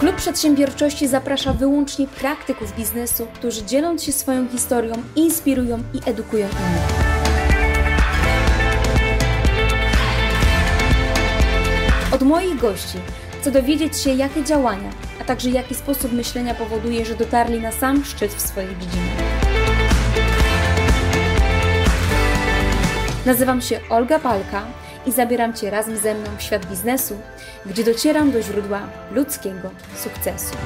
Klub Przedsiębiorczości zaprasza wyłącznie praktyków biznesu, którzy dzieląc się swoją historią, inspirują i edukują innych. Od moich gości chcę dowiedzieć się, jakie działania, a także jaki sposób myślenia powoduje, że dotarli na sam szczyt w swojej dziedzinie. Nazywam się Olga Palka i zabieram Cię razem ze mną w świat biznesu, gdzie docieram do źródła ludzkiego sukcesu.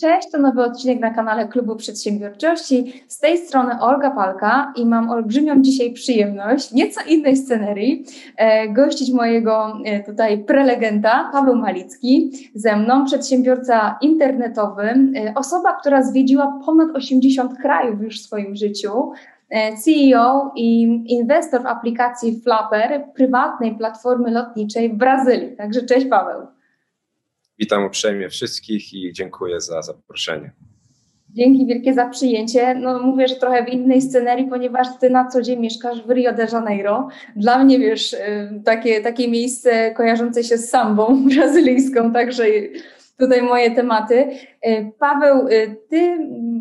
Cześć, to nowy odcinek na kanale Klubu Przedsiębiorczości. Z tej strony Olga Palka i mam olbrzymią dzisiaj przyjemność, nieco innej scenerii, e, gościć mojego e, tutaj prelegenta, Paweł Malicki, ze mną, przedsiębiorca internetowy, e, osoba, która zwiedziła ponad 80 krajów już w swoim życiu, CEO i inwestor w aplikacji Flapper, prywatnej platformy lotniczej w Brazylii. Także cześć Paweł. Witam uprzejmie wszystkich i dziękuję za zaproszenie. Dzięki wielkie za przyjęcie. No mówię, że trochę w innej scenerii, ponieważ ty na co dzień mieszkasz w Rio de Janeiro. Dla mnie, wiesz, y, takie, takie miejsce kojarzące się z sambą brazylijską, także tutaj moje tematy. Y, Paweł, y, ty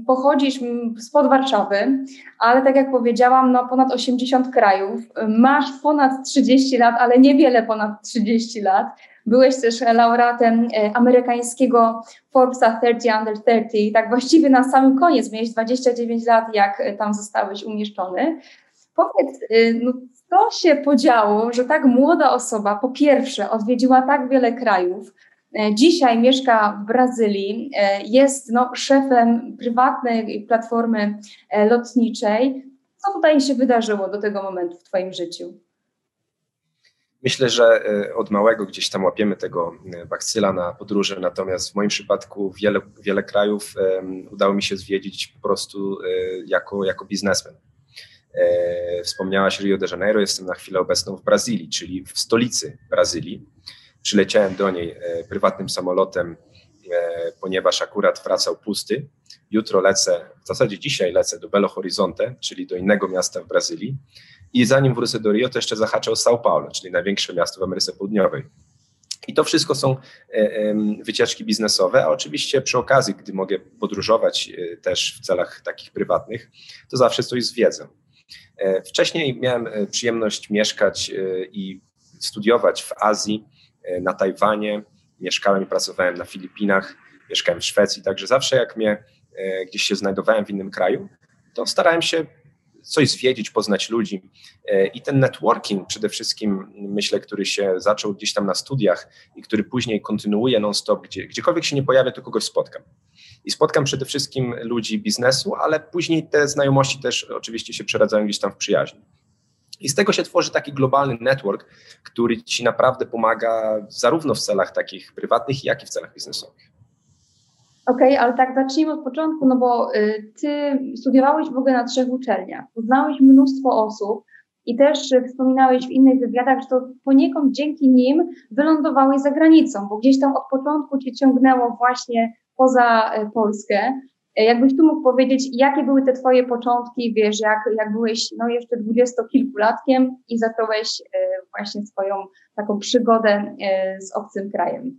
pochodzisz spod Warszawy, ale tak jak powiedziałam, no ponad 80 krajów, masz ponad 30 lat, ale niewiele ponad 30 lat. Byłeś też laureatem y, amerykańskiego Forbesa 30 Under 30, tak właściwie na samym koniec, miałeś 29 lat, jak tam zostałeś umieszczony. Powiedz, no, co się podziało, że tak młoda osoba po pierwsze odwiedziła tak wiele krajów, dzisiaj mieszka w Brazylii, e, jest no, szefem prywatnej platformy e, lotniczej. Co tutaj się wydarzyło do tego momentu w Twoim życiu? Myślę, że od małego gdzieś tam łapiemy tego bakcyla na podróże, natomiast w moim przypadku wiele, wiele krajów udało mi się zwiedzić po prostu jako, jako biznesmen. Wspomniałaś Rio de Janeiro, jestem na chwilę obecną w Brazylii, czyli w stolicy Brazylii. Przyleciałem do niej e, prywatnym samolotem, e, ponieważ akurat wracał pusty. Jutro lecę, w zasadzie dzisiaj lecę do Belo Horizonte, czyli do innego miasta w Brazylii. I zanim wrócę do Rio, to jeszcze zahaczę o São Paulo, czyli największe miasto w Ameryce Południowej. I to wszystko są e, wycieczki biznesowe, a oczywiście przy okazji, gdy mogę podróżować też w celach takich prywatnych, to zawsze coś zwiedzę. Wcześniej miałem przyjemność mieszkać i studiować w Azji, na Tajwanie, mieszkałem i pracowałem na Filipinach, mieszkałem w Szwecji, także zawsze jak mnie e, gdzieś się znajdowałem w innym kraju, to starałem się coś zwiedzić, poznać ludzi. E, I ten networking przede wszystkim, myślę, który się zaczął gdzieś tam na studiach i który później kontynuuje non-stop, gdzie, gdziekolwiek się nie pojawia, to kogoś spotkam. I spotkam przede wszystkim ludzi biznesu, ale później te znajomości też oczywiście się przeradzają gdzieś tam w przyjaźń. I z tego się tworzy taki globalny network, który ci naprawdę pomaga zarówno w celach takich prywatnych, jak i w celach biznesowych. Okej, okay, ale tak zacznijmy od początku, no bo y, ty studiowałeś w ogóle na trzech uczelniach, poznałeś mnóstwo osób i też wspominałeś w innych wywiadach, że to poniekąd dzięki nim wylądowałeś za granicą, bo gdzieś tam od początku cię ciągnęło właśnie poza y, Polskę. E, jakbyś tu mógł powiedzieć, jakie były te twoje początki, wiesz, jak, jak byłeś no jeszcze dwudziestokilkulatkiem i zacząłeś e, właśnie swoją taką przygodę e, z obcym krajem?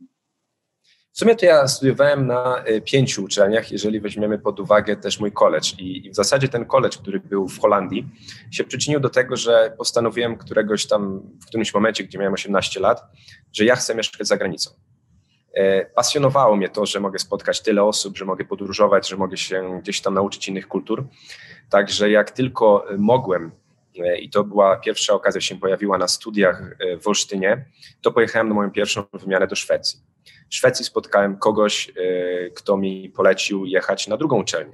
W sumie to ja studiowałem na pięciu uczelniach, jeżeli weźmiemy pod uwagę też mój college. I, w zasadzie ten college, który był w Holandii, się przyczynił do tego, że postanowiłem któregoś tam, w którymś momencie, gdzie miałem 18 lat, że ja chcę mieszkać za granicą. E, pasjonowało mnie to, że mogę spotkać tyle osób, że mogę podróżować, że mogę się gdzieś tam nauczyć innych kultur. Także jak tylko mogłem, e, i to była pierwsza okazja, się pojawiła na studiach e, w Olsztynie, to pojechałem na moją pierwszą wymianę do Szwecji. W Szwecji spotkałem kogoś, kto mi polecił jechać na drugą uczelnię.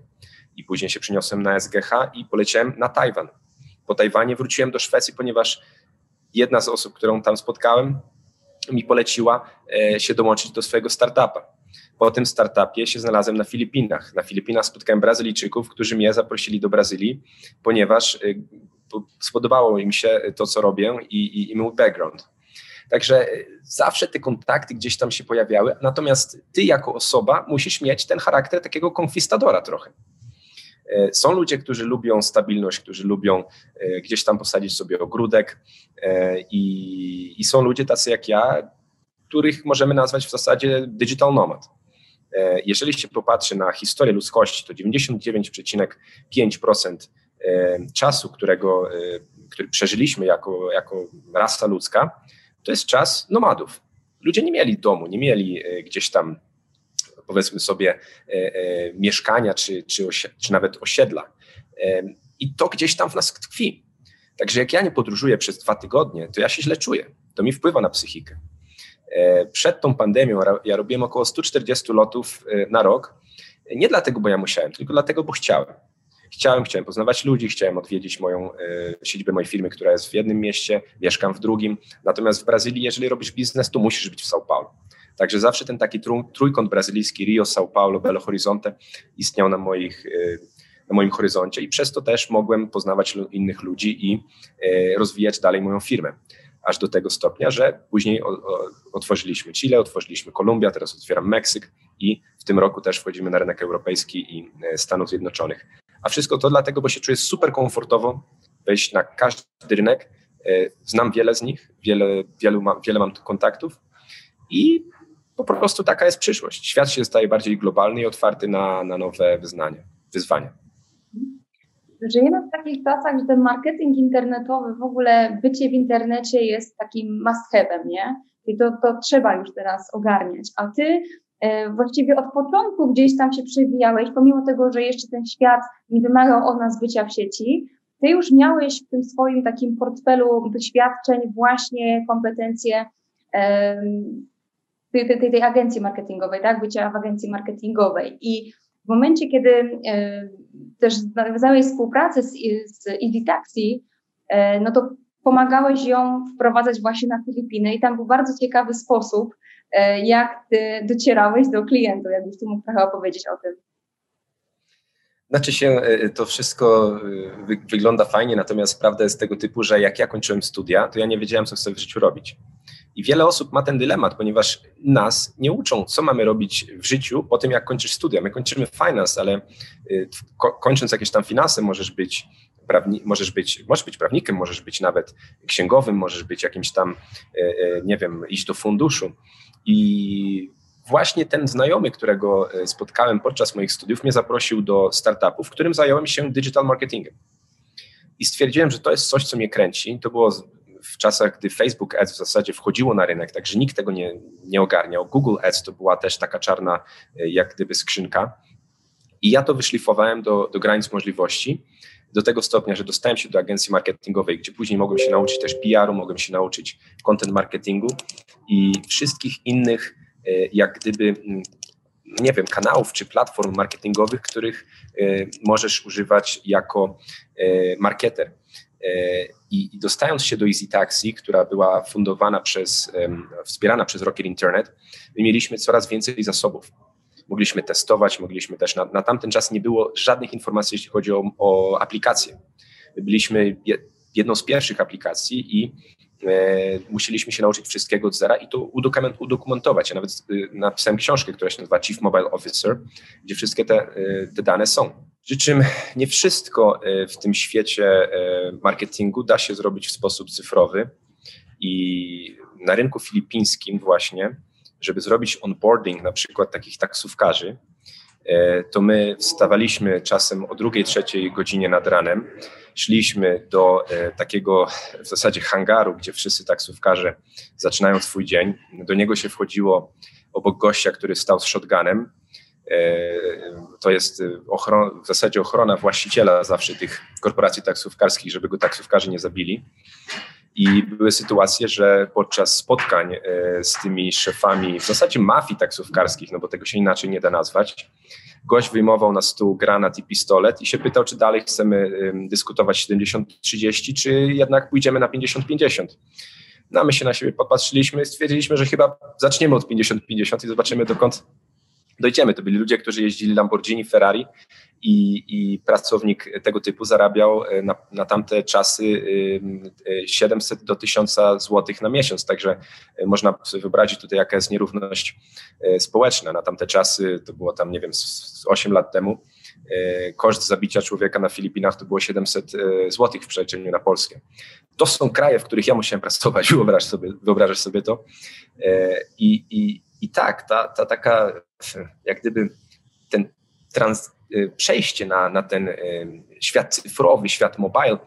I później się przyniosłem na SGH i poleciałem na Tajwan. Po Tajwanie wróciłem do Szwecji, ponieważ jedna z osób, którą tam spotkałem, mi poleciła e, się dołączyć do swojego startupa. Po tym startupie się znalazłem na Filipinach. Na Filipinach spotkałem Brazylijczyków, którzy mnie zaprosili do Brazylii, ponieważ e, spodobało im się to, co robię i, i, i mój background. Także e, zawsze te kontakty gdzieś tam się pojawiały, natomiast ty jako osoba musisz mieć ten charakter takiego konkwistadora trochę. E, są ludzie, którzy lubią stabilność, którzy lubią e, gdzieś tam posadzić sobie ogródek e, i, I są ludzie tacy jak ja, których możemy nazwać w zasadzie digital nomad. Jeżeli się popatrzy na historię ludzkości, to 99,5% e, czasu, którego, który przeżyliśmy jako, jako rasa ludzka, to jest czas nomadów. Ludzie nie mieli domu, nie mieli gdzieś tam, powiedzmy sobie, mieszkania czy, czy, czy nawet osiedla. I to gdzieś tam w nas tkwi. Także jak ja nie podróżuję przez dwa tygodnie, to ja się źle czuję. To mi wpływa na psychikę. E, przed tą pandemią ja robiłem około 140 lotów e, na rok. Nie dlatego, bo ja musiałem, tylko dlatego, bo chciałem. Chciałem, chciałem poznawać ludzi, chciałem odwiedzić moją e, siedzibę mojej firmy, która jest w jednym mieście, mieszkam w drugim. Natomiast w Brazylii, jeżeli robisz biznes, to musisz być w São Paulo. Także zawsze ten taki trójkąt brazylijski, Rio, São Paulo, Belo Horizonte istniał na, moich, na moim horyzoncie i przez to też mogłem poznawać innych ludzi i rozwijać dalej moją firmę aż do tego stopnia, że później otworzyliśmy Chile, otworzyliśmy Kolumbia, teraz otwieram Meksyk i w tym roku też wchodzimy na rynek europejski i e, Stanów Zjednoczonych. A wszystko to dlatego, bo się czuję super komfortowo wejść na każdy rynek. E, znam wiele z nich, wiele, wielu mam, wiele mam kontaktów i po prostu taka jest przyszłość. Świat się staje bardziej globalny i otwarty na, na nowe wyznania, wyzwania. Żyjemy w takich czasach, że ten marketing internetowy, w ogóle bycie w internecie jest takim must have'em, nie? I to, to trzeba już teraz ogarniać. A ty e, właściwie od początku gdzieś tam się przewijałeś, pomimo tego, że jeszcze ten świat nie wymagał od nas bycia w sieci, ty już miałeś w tym swoim takim portfelu doświadczeń właśnie kompetencje tej, tej, tej agencji marketingowej, tak? Bycia w agencji marketingowej. I w momencie, kiedy e, też nawiązałeś współpracę z, z e, no to pomagałeś ją wprowadzać właśnie na Filipiny i tam był bardzo ciekawy sposób, e, jak ty docierałeś do klientów, jakbyś tu mógł trochę opowiedzieć o tym. Znaczy się, to wszystko wygląda fajnie, natomiast prawda jest tego typu, że jak ja kończyłem studia, to ja nie wiedziałem, co chcę w życiu robić. I wiele osób ma ten dylemat, ponieważ nas nie uczą, co mamy robić w życiu po tym, jak kończysz studia. My kończymy finance, ale y, kończąc jakieś tam finanse możesz być Prawni, możesz, być, możesz być prawnikiem, możesz być nawet księgowym, możesz być jakimś tam, y, y, nie wiem, iść do funduszu. I właśnie ten znajomy, którego spotkałem podczas moich studiów, mnie zaprosił do startupu, w którym zająłem się digital marketingiem. I stwierdziłem, że to jest coś, co mnie kręci. To było w czasach, gdy Facebook Ads w zasadzie wchodziło na rynek, także nikt tego nie, nie ogarniał. Google Ads to była też taka czarna, e, jak gdyby skrzynka. I ja to wyszlifowałem do, do granic możliwości, do tego stopnia, że dostałem się do agencji marketingowej, gdzie później mogłem się nauczyć też PR-u, mogłem się nauczyć content marketingu i wszystkich innych, e, jak gdyby, mm, nie wiem, kanałów czy platform marketingowych, których e, możesz używać jako marketer. E, I, I, dostając się do Easy Taxi, która była fundowana przez, wspierana przez Rocket Internet, my mieliśmy coraz więcej zasobów. Mogliśmy testować, mogliśmy też, na, na tamten czas nie było żadnych informacji, jeśli chodzi o, o aplikacje. byliśmy jedną z pierwszych aplikacji i e, musieliśmy się nauczyć wszystkiego od zera i to udokumentować. Ja nawet y, napisałem książkę, która się nazywa Chief Mobile Officer, gdzie wszystkie te, y, te dane są. Przy czym nie wszystko e, w tym świecie e, marketingu da się zrobić w sposób cyfrowy i na rynku filipińskim właśnie, żeby zrobić onboarding na przykład takich taksówkarzy, e, to my wstawaliśmy czasem o drugiej, trzeciej godzinie nad ranem, szliśmy do takiego w zasadzie hangaru, gdzie wszyscy taksówkarze zaczynają swój dzień. Do niego się wchodziło obok gościa, który stał z shotgunem to jest ochron, w zasadzie ochrona właściciela zawsze tych korporacji taksówkarskich, żeby go taksówkarze nie zabili. I były sytuacje, że podczas spotkań e, z tymi szefami, w zasadzie mafii taksówkarskich, no bo tego się inaczej nie da nazwać, gość wyjmował na stół granat i pistolet i się pytał, czy dalej chcemy dyskutować 70-30, czy jednak pójdziemy na 50-50. No my się na siebie popatrzyliśmy i stwierdziliśmy, że chyba zaczniemy od 50-50 i zobaczymy, dokąd dojdziemy. To byli ludzie, którzy jeździli Lamborghini, Ferrari i, i pracownik tego typu zarabiał e, na, na tamte czasy 700 e, do 1000 złotych na miesiąc. Także e, można sobie wyobrazić tutaj, jaka jest nierówność społeczna. Na tamte czasy, to było tam, nie wiem, 8 lat temu, koszt zabicia człowieka na Filipinach to było 700 zł w przeliczeniu na Polskę. To są kraje, w których ja musiałem pracować, wyobraź sobie, wyobrażasz sobie to. I, i, i tak, ta, ta taka, jak gdyby ten trans, przejście na, na ten świat cyfrowy, świat mobile,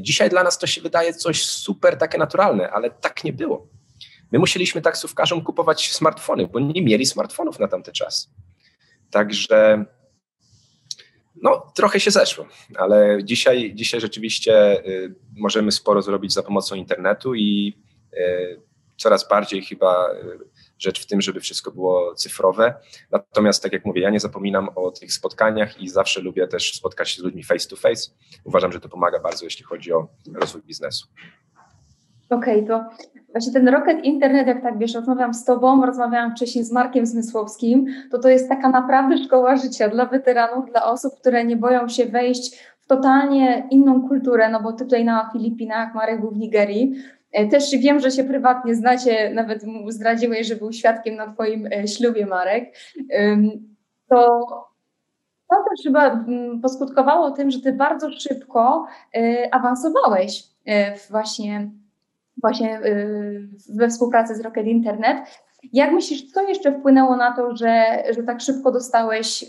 dzisiaj dla nas to się wydaje coś super takie naturalne, ale tak nie było. My musieliśmy taksówkarzom kupować smartfony, bo nie mieli smartfonów na tamte czas. Także no, trochę się zeszło, ale dzisiaj, dzisiaj rzeczywiście y, możemy sporo zrobić za pomocą internetu i y, coraz bardziej chyba y, rzecz w tym, żeby wszystko było cyfrowe. Natomiast, tak jak mówię, ja nie zapominam o tych spotkaniach i zawsze lubię też spotkać się z ludźmi face to face. Uważam, że to pomaga bardzo, jeśli chodzi o rozwój biznesu. Okej, okay, to właśnie ten Rocket Internet, jak tak wiesz, rozmawiam z Tobą, rozmawiałam wcześniej z Markiem Zmysłowskim, to to jest taka naprawdę szkoła życia dla weteranów, dla osób, które nie boją się wejść w totalnie inną kulturę, no bo Ty tutaj na Filipinach, Marek był w Nigerii, też wiem, że się prywatnie znacie, nawet zdradziłeś, że był świadkiem na Twoim e, ślubie, Marek. To to też chyba poskutkowało tym, że Ty bardzo szybko e, awansowałeś właśnie właśnie we współpracy z Rocket Internet. Jak myślisz, co jeszcze wpłynęło na to, że, że tak szybko dostałeś,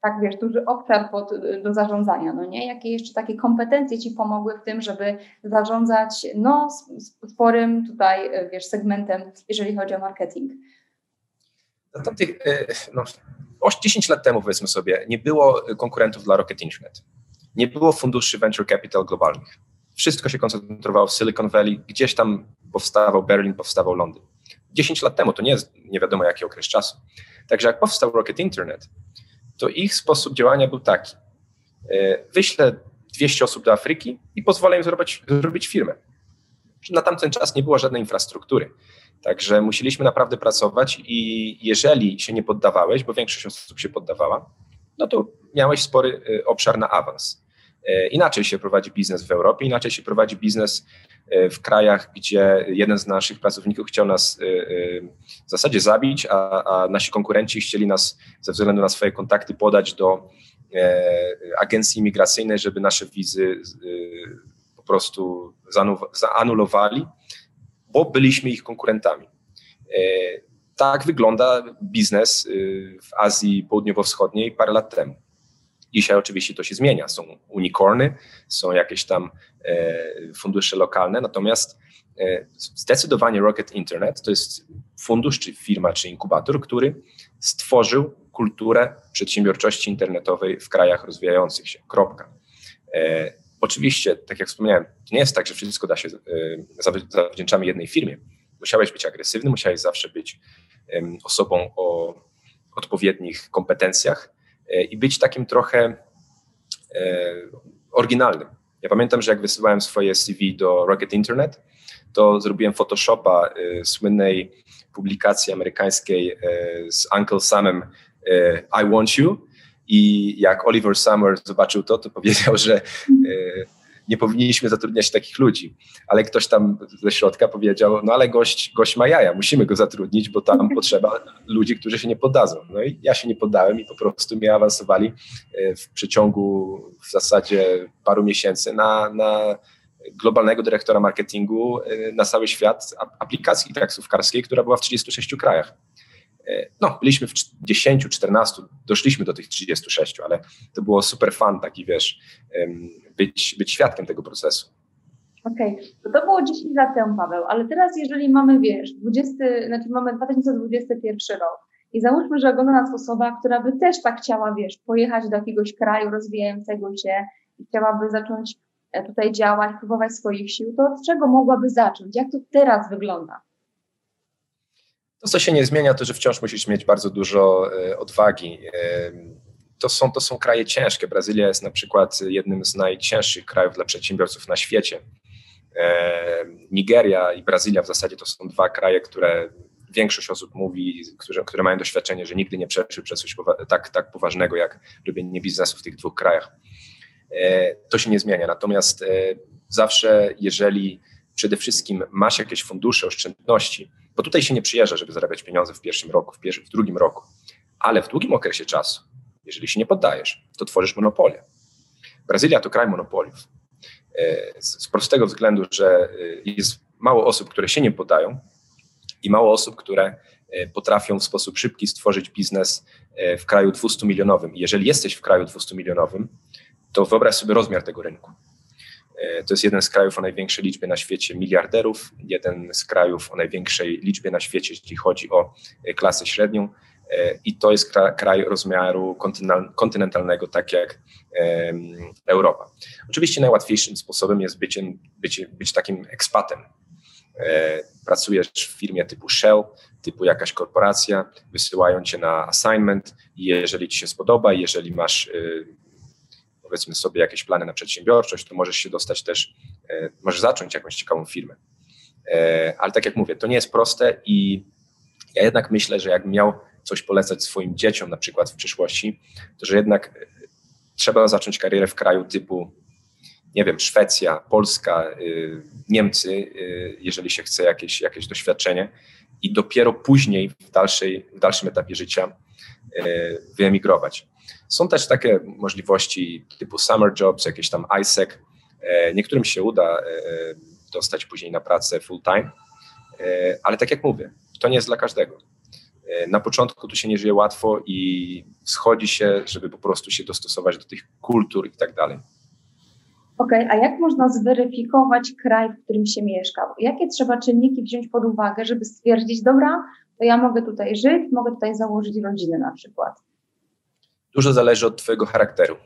tak wiesz, duży obszar pod, do zarządzania, no nie? Jakie jeszcze takie kompetencje Ci pomogły w tym, żeby zarządzać, no, sporym tutaj, wiesz, segmentem, jeżeli chodzi o marketing? No, tamtych, no, 10 lat temu, powiedzmy sobie, nie było konkurentów dla Rocket Internet. Nie było funduszy venture capital globalnych wszystko się koncentrowało w Silicon Valley, gdzieś tam powstawał Berlin, powstawał Londyn. 10 lat temu to nie jest nie wiadomo jaki okres czasu. Także jak powstał Rocket Internet, to ich sposób działania był taki. E, wyślę 200 osób do Afryki i pozwolę im zrobić, zrobić firmę. Na tamten czas nie było żadnej infrastruktury. Także musieliśmy naprawdę pracować i jeżeli się nie poddawałeś, bo większość osób się poddawała, no to miałeś spory e, obszar na awans. E, inaczej się prowadzi biznes w Europie, inaczej się prowadzi biznes w krajach, gdzie jeden z naszych pracowników chciał nas e, w zasadzie zabić, a, a nasi konkurenci chcieli nas ze względu na swoje kontakty podać do agencji imigracyjnej, żeby nasze wizy po prostu zaanulowali, bo byliśmy ich konkurentami. Tak wygląda biznes w Azji Południowo-Wschodniej parę lat temu. Dzisiaj oczywiście to się zmienia. Są unicorny, są jakieś tam e, fundusze lokalne, natomiast e, zdecydowanie Rocket Internet to jest fundusz, czy firma, czy inkubator, który stworzył kulturę przedsiębiorczości internetowej w krajach rozwijających się. Kropka. E, oczywiście, tak jak wspomniałem, to nie jest tak, że wszystko da się, zawdzięczamy jednej firmie. Musiałeś być agresywny, musiałeś zawsze być osobą o odpowiednich kompetencjach, i być takim trochę e, oryginalnym. Ja pamiętam, że jak wysyłałem swoje CV do Rocket Internet, to zrobiłem Photoshopa e, słynnej publikacji amerykańskiej z Uncle Samem I Want You i jak Oliver Summer zobaczył to, to powiedział, że nie powinniśmy zatrudniać takich ludzi. Ale ktoś tam ze środka powiedział, no ale gość, gość ma jaja, musimy go zatrudnić, bo tam potrzeba ludzi, którzy się nie poddadzą. No i ja się nie poddałem i po prostu mnie awansowali e, w przeciągu w zasadzie paru miesięcy na, na globalnego dyrektora marketingu e, na cały świat aplikacji taksówkarskiej, która była w 36 krajach. E, no, byliśmy w 10, 14, doszliśmy do tych 36, ale to było super fan taki, wiesz, być, być świadkiem tego procesu. Okej, okay. to, to było 10 lat temu, Paweł, ale teraz jeżeli mamy, wiesz, 20, znaczy mamy 2021 rok i załóżmy, że ogląda nas osoba, która by też tak chciała, wiesz, pojechać do jakiegoś kraju rozwijającego się i chciałaby zacząć e, tutaj działać, próbować swoich sił, to od czego mogłaby zacząć? Jak to teraz wygląda? To, co się nie zmienia, to że wciąż musisz mieć bardzo dużo e, odwagi. To są, to są kraje ciężkie. Brazylia jest na przykład jednym z najcięższych krajów dla przedsiębiorców na świecie. Nigeria i Brazylia w zasadzie to są dwa kraje, które większość osób mówi, które, które mają doświadczenie, że nigdy nie przeszły przez coś tak, tak poważnego jak robienie biznesu w tych dwóch krajach. E, to się nie zmienia. Natomiast e, zawsze, jeżeli przede wszystkim masz jakieś fundusze, oszczędności, bo tutaj się nie przyjeżdża, żeby zarabiać pieniądze w pierwszym roku, w, pierwszym, w drugim roku, ale w długim okresie czasu, Jeżeli się nie poddajesz, to tworzysz monopolię. Brazylia to kraj monopoliów. E, z prostego względu, że e, jest mało osób, które się nie poddają i mało osób, które e, potrafią w sposób szybki stworzyć biznes w kraju 200 milionowym. jeżeli jesteś w kraju 200 milionowym, to wyobraź sobie rozmiar tego rynku. To jest jeden z krajów o największej liczbie na świecie miliarderów, jeden z krajów o największej liczbie na świecie, jeśli chodzi o klasę średnią. I to jest kraj rozmiaru kontynentalnego, tak jak Europa. Oczywiście najłatwiejszym sposobem jest być, takim ekspatem. E, pracujesz w firmie typu Shell, typu jakaś korporacja, wysyłają cię na assignment i jeżeli ci się spodoba, jeżeli masz y, powiedzmy sobie jakieś plany na przedsiębiorczość, to możesz się dostać też, e, możesz zacząć jakąś ciekawą firmę. E, ale tak jak mówię, to nie jest proste i ja jednak myślę, że jakbym miał coś polecać swoim dzieciom na przykład w przyszłości, to że jednak trzeba zacząć karierę w kraju typu, nie wiem, Szwecja, Polska, Niemcy, jeżeli się chce jakieś, jakieś doświadczenie i dopiero później w, dalszej, w dalszym etapie życia wyemigrować. Są też takie możliwości typu summer jobs, jakieś tam ISEC. Niektórym się uda dostać później na pracę full time, ale tak jak mówię, to nie jest dla każdego. E, na początku tu się nie żyje łatwo i schodzi się, żeby po prostu się dostosować do tych kultur i tak dalej. Okej, okay, a jak można zweryfikować kraj, w którym się mieszka? Jakie trzeba czynniki wziąć pod uwagę, żeby stwierdzić, dobra, to ja mogę tutaj żyć, mogę tutaj założyć rodzinę na przykład? Dużo zależy od Twojego charakteru.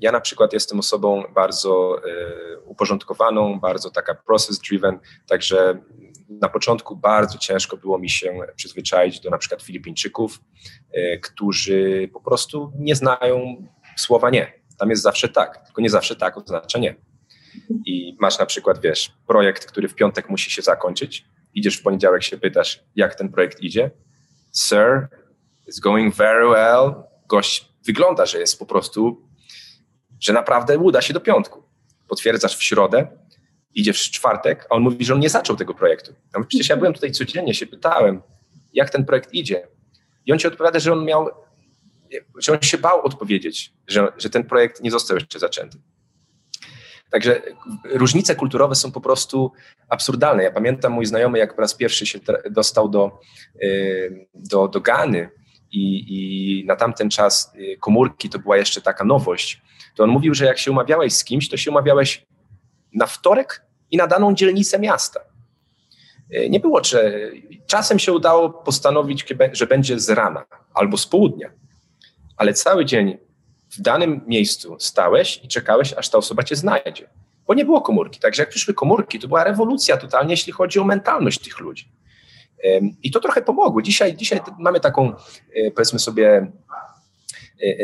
Ja na przykład jestem osobą bardzo y, uporządkowaną, bardzo taka process driven, także na początku bardzo ciężko było mi się przyzwyczaić do na przykład Filipińczyków, e, którzy po prostu nie znają słowa nie. Tam jest zawsze tak, tylko nie zawsze tak oznacza nie. I masz na przykład, wiesz, projekt, który w piątek musi się zakończyć. Idziesz w poniedziałek, się pytasz, jak ten projekt idzie. Sir, it's going very well. Gość wygląda, że jest po prostu, że naprawdę uda się do piątku. Potwierdzasz w środę, idzie w czwartek, a on mówi, że on nie zaczął tego projektu. No przecież ja byłem tutaj codziennie, się pytałem, jak ten projekt idzie. I on ci odpowiada, że on miał, że on się bał odpowiedzieć, że, że ten projekt nie został jeszcze zaczęty. Także różnice kulturowe są po prostu absurdalne. Ja pamiętam mój znajomy, jak po raz pierwszy się dostał do, y, do, do Gany i, i na tamten czas y, komórki to była jeszcze taka nowość, to on mówił, że jak się umawiałeś z kimś, to się umawiałeś na wtorek i na daną dzielnicę miasta. E, nie było, że czasem się udało postanowić, że będzie z rana albo z południa, ale cały dzień w danym miejscu stałeś i czekałeś, aż ta osoba cię znajdzie, bo nie było komórki. Także jak przyszły komórki, to była rewolucja totalnie, jeśli chodzi o mentalność tych ludzi. I to trochę pomogło. Dzisiaj, dzisiaj mamy taką, e, powiedzmy sobie, e,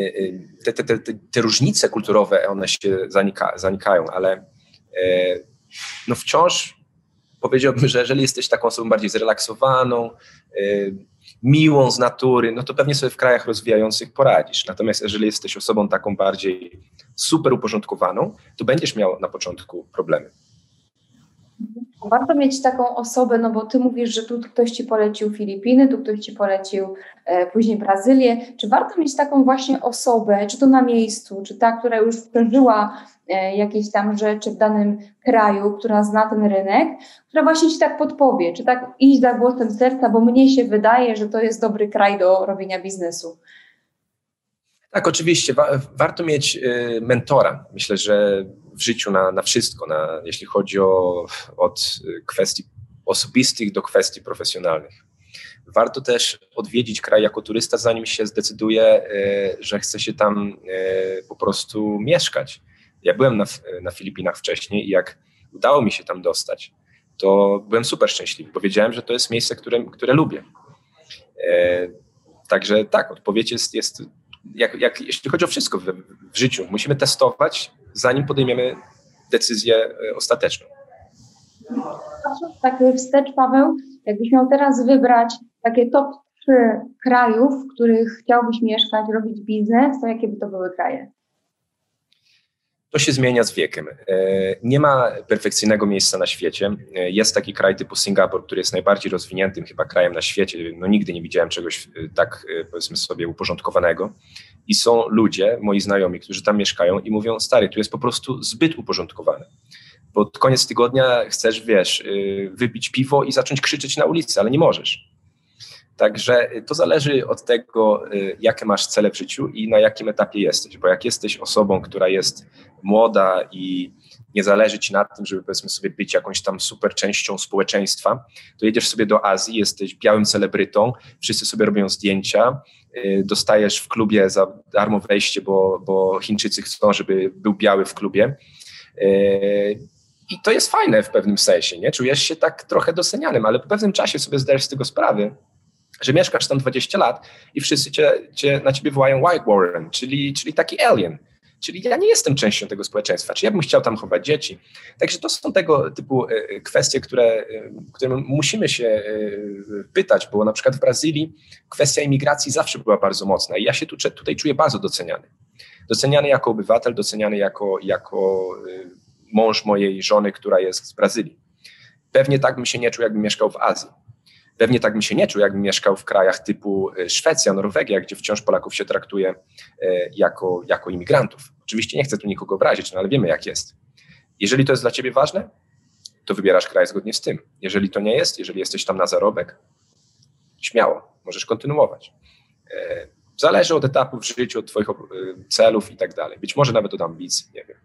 te, te, te, te różnice kulturowe, one się zanika, zanikają, ale E, no wciąż powiedziałbym, że jeżeli jesteś taką osobą bardziej zrelaksowaną, e, miłą z natury, no to pewnie sobie w krajach rozwijających poradzisz. Natomiast jeżeli jesteś osobą taką bardziej super uporządkowaną, to będziesz miał na początku problemy. Warto mieć taką osobę, no bo ty mówisz, że tu ktoś ci polecił Filipiny, tu ktoś ci polecił e, później Brazylię. Czy warto mieć taką właśnie osobę, czy to na miejscu, czy ta, która już przeżyła e, jakieś tam rzeczy w danym kraju, która zna ten rynek, która właśnie ci tak podpowie, czy tak iść za głosem serca, bo mnie się wydaje, że to jest dobry kraj do robienia biznesu. Tak, oczywiście. Wa warto mieć y, mentora. Myślę, że w życiu na, na wszystko, na, jeśli chodzi o od kwestii osobistych do kwestii profesjonalnych. Warto też odwiedzić kraj jako turysta, zanim się zdecyduje, y, że chce się tam y, po prostu mieszkać. Ja byłem na, na Filipinach wcześniej i jak udało mi się tam dostać, to byłem super szczęśliwy, bo wiedziałem, że to jest miejsce, które, które lubię. Także tak, odpowiedź jest, jest jak, jak, jeśli chodzi o wszystko w, w życiu, musimy testować, zanim podejmiemy decyzję e, ostateczną. Tak wstecz, Paweł, jakbyś miał teraz wybrać takie top trzy krajów, w których chciałbyś mieszkać, robić biznes, to jakie by to były kraje? To się zmienia z wiekiem. Nie ma perfekcyjnego miejsca na świecie. Jest taki kraj typu Singapur, który jest najbardziej rozwiniętym chyba krajem na świecie. No nigdy nie widziałem czegoś tak, powiedzmy sobie, uporządkowanego. I są ludzie, moi znajomi, którzy tam mieszkają i mówią, stary, tu jest po prostu zbyt uporządkowane. Pod koniec tygodnia chcesz, wiesz, wypić piwo i zacząć krzyczeć na ulicy, ale nie możesz. Także to zależy od tego, y, jakie masz cele w życiu i na jakim etapie jesteś. Bo jak jesteś osobą, która jest młoda i nie zależy ci na tym, żeby powiedzmy sobie być jakąś tam super częścią społeczeństwa, to jedziesz sobie do Azji, jesteś białym celebrytą, wszyscy sobie robią zdjęcia, y, dostajesz w klubie za darmo wejście, bo, bo Chińczycy chcą, żeby był biały w klubie. Y, I to jest fajne w pewnym sensie, nie? Czujesz się tak trochę docenianym, ale po pewnym czasie sobie zdajesz z tego sprawę, że mieszkasz tam 20 lat i wszyscy cię, cię na ciebie wołają White Warren, czyli, czyli taki alien. Czyli ja nie jestem częścią tego społeczeństwa, czy ja bym chciał tam chować dzieci. Także to są tego typu e, e, kwestie, które, e, które musimy się pytać, bo na przykład w Brazylii kwestia imigracji zawsze była bardzo mocna i ja się tu, tutaj czuję bardzo doceniany. Doceniany jako obywatel, doceniany jako, jako mąż mojej żony, która jest z Brazylii. Pewnie tak bym się nie czuł, jakbym mieszkał w Azji. Pewnie tak bym się nie czuł, jakbym mieszkał w krajach typu e, Szwecja, Norwegia, gdzie wciąż Polaków się traktuje e, jako, jako imigrantów. Oczywiście nie chcę tu nikogo obrazić, no ale wiemy jak jest. Jeżeli to jest dla ciebie ważne, to wybierasz kraj zgodnie z tym. Jeżeli to nie jest, jeżeli jesteś tam na zarobek, śmiało, możesz kontynuować. E, zależy od etapu w życiu, od twoich celów i tak dalej. Być może nawet od ambicji, nie wiem.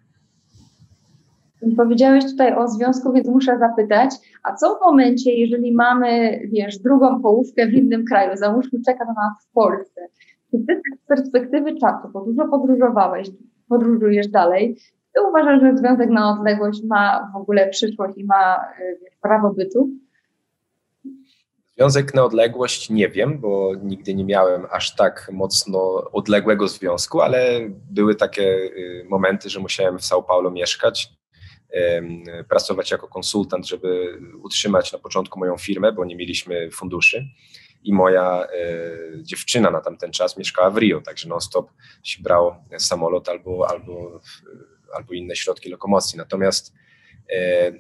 Powiedziałeś tutaj o związku, więc muszę zapytać, a co w momencie, jeżeli mamy, wiesz, drugą połówkę w innym kraju, załóżmy czeka na nas w Polsce, czy ty z perspektywy czasu, bo dużo podróżowałeś, podróżujesz dalej, ty uważasz, że związek na odległość ma w ogóle przyszłość i ma wiesz, prawo bytu? Związek na odległość nie wiem, bo nigdy nie miałem aż tak mocno odległego związku, ale były takie y, momenty, że musiałem w São Paulo mieszkać pracować jako konsultant, żeby utrzymać na początku moją firmę, bo nie mieliśmy funduszy. I moja e, dziewczyna na tamten czas mieszkała w Rio, także non-stop się brał samolot albo, albo, albo inne środki lokomocji. Natomiast e,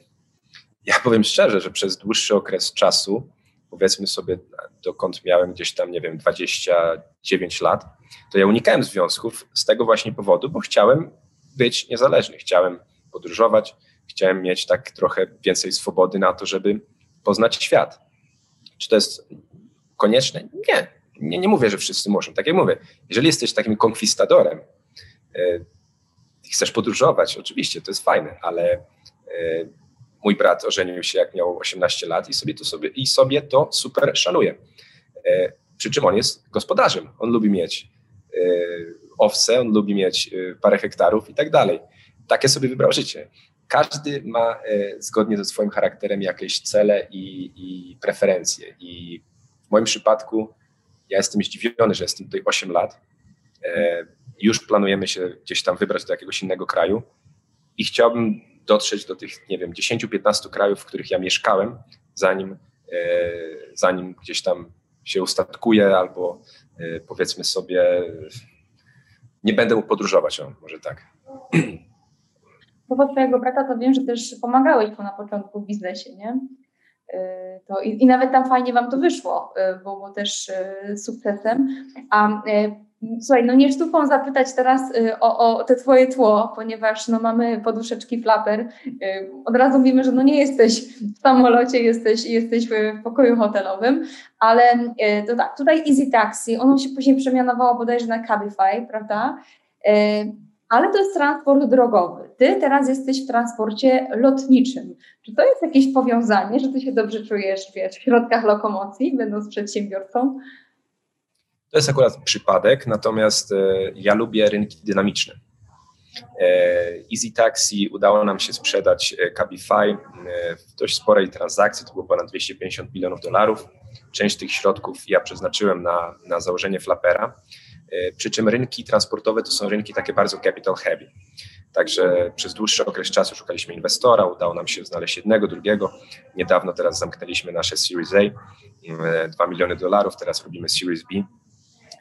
ja powiem szczerze, że przez dłuższy okres czasu, powiedzmy sobie, dokąd miałem gdzieś tam, nie wiem, 29 lat, to ja unikałem związków z tego właśnie powodu, bo chciałem być niezależny, chciałem podróżować, chciałem mieć tak trochę więcej swobody na to, żeby poznać świat. Czy to jest konieczne? Nie. Nie, nie mówię, że wszyscy muszą. Tak jak mówię, jeżeli jesteś takim konkwistadorem yy, chcesz podróżować, oczywiście, to jest fajne, ale yy, mój brat ożenił się jak miał 18 lat i sobie to, sobie, i sobie to super szanuje. Yy, przy czym on jest gospodarzem. On lubi mieć owce, on lubi mieć parę hektarów i tak dalej takie sobie wybrał życie. Każdy ma e, zgodnie ze swoim charakterem jakieś cele i, i preferencje. I w moim przypadku ja jestem zdziwiony, że jestem tutaj 8 lat. E, już planujemy się gdzieś tam wybrać do jakiegoś innego kraju i chciałbym dotrzeć do tych, nie wiem, 10-15 krajów, w których ja mieszkałem, zanim, e, zanim gdzieś tam się ustatkuję albo powiedzmy sobie, nie będę mógł podróżować, o, może tak. propos twojego brata, to wiem, że też pomagałeś mu na początku w biznesie, nie? Y, to i, i, nawet tam fajnie wam to wyszło, y, było też y, sukcesem. A słuchaj, no nie sztuką zapytać teraz o, o te twoje tło, ponieważ no mamy poduszeczki flapper. Od razu wiemy, że no nie jesteś w samolocie, jesteś, jesteś w pokoju hotelowym, ale to tak, tutaj Easy Taxi, ono się później przemianowało bodajże na Cabify, prawda? Ale to jest transport drogowy. Ty teraz jesteś w transporcie lotniczym. Czy to jest jakieś powiązanie, że ty się dobrze czujesz wiesz, w środkach lokomocji, będąc przedsiębiorcą? To jest akurat przypadek, natomiast e, ja lubię rynki dynamiczne. E, Easy Taxi udało nam się sprzedać e, Cabify w dość sporej transakcji, to było ponad 250 milionów dolarów. Część tych środków ja przeznaczyłem na, na założenie Flapera. E, przy czym rynki transportowe to są rynki takie bardzo capital heavy. Także przez dłuższy okres czasu szukaliśmy inwestora, udało nam się znaleźć jednego, drugiego. Niedawno teraz zamknęliśmy nasze Series A, 2 miliony dolarów, teraz robimy Series B.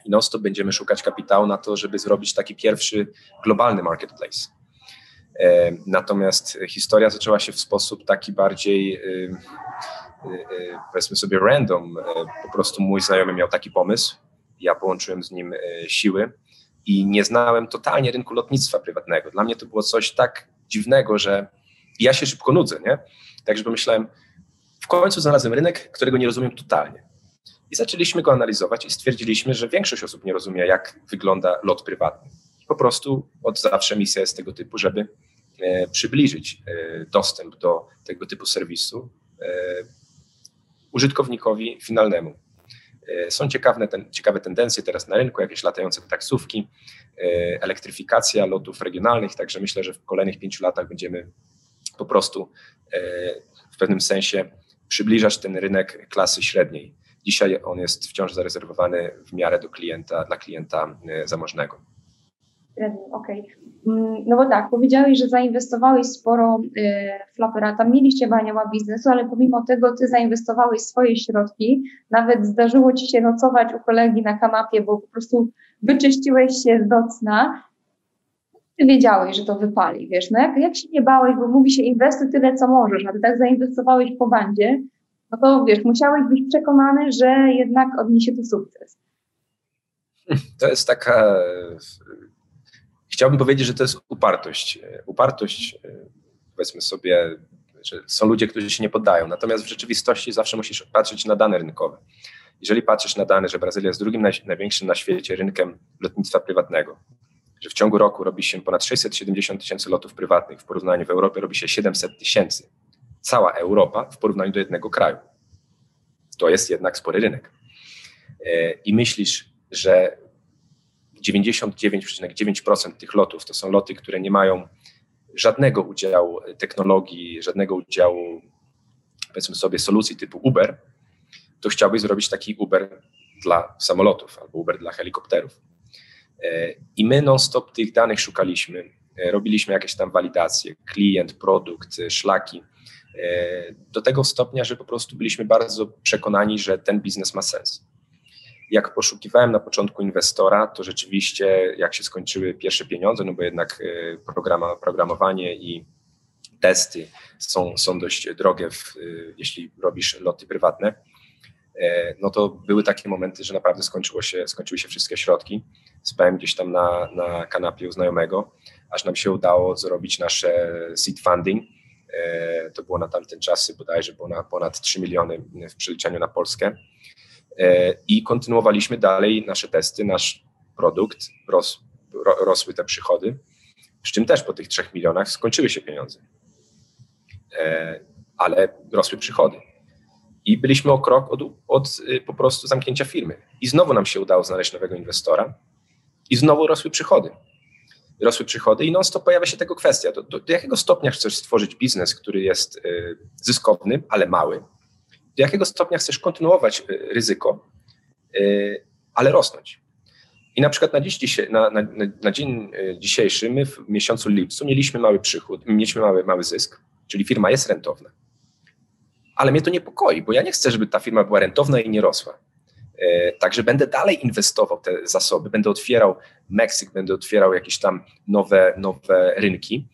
I non-stop będziemy szukać kapitału na to, żeby zrobić taki pierwszy globalny marketplace. Natomiast historia zaczęła się w sposób taki bardziej powiedzmy sobie random. Po prostu mój znajomy miał taki pomysł, ja połączyłem z nim siły i nie znałem totalnie rynku lotnictwa prywatnego. Dla mnie to było coś tak dziwnego, że ja się szybko nudzę, nie? Także pomyślałem, w końcu znalazłem rynek, którego nie rozumiem totalnie. I zaczęliśmy go analizować i stwierdziliśmy, że większość osób nie rozumie, jak wygląda lot prywatny. Po prostu od zawsze misja jest tego typu, żeby e, przybliżyć e, dostęp do tego typu serwisu e, użytkownikowi finalnemu. E, są ciekawe, ten, ciekawe tendencje teraz na rynku, jakieś latające taksówki, e, elektryfikacja lotów regionalnych, także myślę, że w kolejnych pięciu latach będziemy po prostu e, w pewnym sensie przybliżać ten rynek klasy średniej. Dzisiaj on jest wciąż zarezerwowany w miarę do klienta, dla klienta zamożnego. Okej. Okay. Mm, no bo tak, powiedziałeś, że zainwestowałeś sporo w Flapera, tam mieliście anioła biznesu, ale pomimo tego ty zainwestowałeś swoje środki, nawet zdarzyło ci się nocować u kolegi na kanapie, bo po prostu wyczyściłeś się z docna. Ty wiedziałeś, że to wypali, wiesz, no jak, jak się nie bałeś, bo mówi się inwestuj tyle, co możesz, a ty tak zainwestowałeś po bandzie, no to wiesz, musiałeś być przekonany, że jednak odniesie to sukces. To jest taka chciałbym powiedzieć, że to jest upartość. Upartość, powiedzmy sobie, że są ludzie, którzy się nie poddają. Natomiast w rzeczywistości zawsze musisz patrzeć na dane rynkowe. Jeżeli patrzysz na dane, że Brazylia jest drugim największym na świecie rynkiem lotnictwa prywatnego, że w ciągu roku robi się ponad 670 tysięcy lotów prywatnych, w porównaniu w Europie robi się 700 tysięcy. Cała Europa w porównaniu do jednego kraju. To jest jednak spory rynek. E, I myślisz, że 99,9% tych lotów to są loty, które nie mają żadnego udziału technologii, żadnego udziału, powiedzmy sobie, solucji typu Uber, to chciałbyś zrobić taki Uber dla samolotów albo Uber dla helikopterów. E, I my non-stop tych danych szukaliśmy, e, robiliśmy jakieś tam walidacje, klient, produkt, e, szlaki, do tego stopnia, że po prostu byliśmy bardzo przekonani, że ten biznes ma sens jak poszukiwałem na początku inwestora, to rzeczywiście jak się skończyły pierwsze pieniądze, no bo jednak e, programowanie i testy są, są dość drogie, w, e, jeśli robisz loty prywatne, e, no to były takie momenty, że naprawdę skończyło się, skończyły się wszystkie środki. Spałem gdzieś tam na, na kanapie u znajomego, aż nam się udało zrobić nasze seed funding. To było na tamten czasy bodajże ponad, ponad 3 miliony w przeliczeniu na Polskę. E, i kontynuowaliśmy dalej nasze testy, nasz produkt, ros, rosły te przychody, przy czym też po tych trzech milionach skończyły się pieniądze, e, ale rosły przychody. I byliśmy o krok od, od y, po prostu zamknięcia firmy. I znowu nam się udało znaleźć nowego inwestora i znowu rosły przychody. Rosły przychody i non-stop pojawia się tego kwestia. Do, do, do jakiego stopnia chcesz stworzyć biznes, który jest y, zyskowny, ale mały, do jakiego stopnia chcesz kontynuować y, ryzyko, y, ale rosnąć. I na przykład na, dziś, na, na, na, dzień y, dzisiejszy, my w miesiącu lipcu mieliśmy mały przychód, mieliśmy mały, mały zysk, czyli firma jest rentowna. Ale mnie to niepokoi, bo ja nie chcę, żeby ta firma była rentowna i nie rosła. Także będę dalej inwestował te zasoby, będę otwierał Meksyk, będę otwierał jakieś tam nowe, nowe rynki,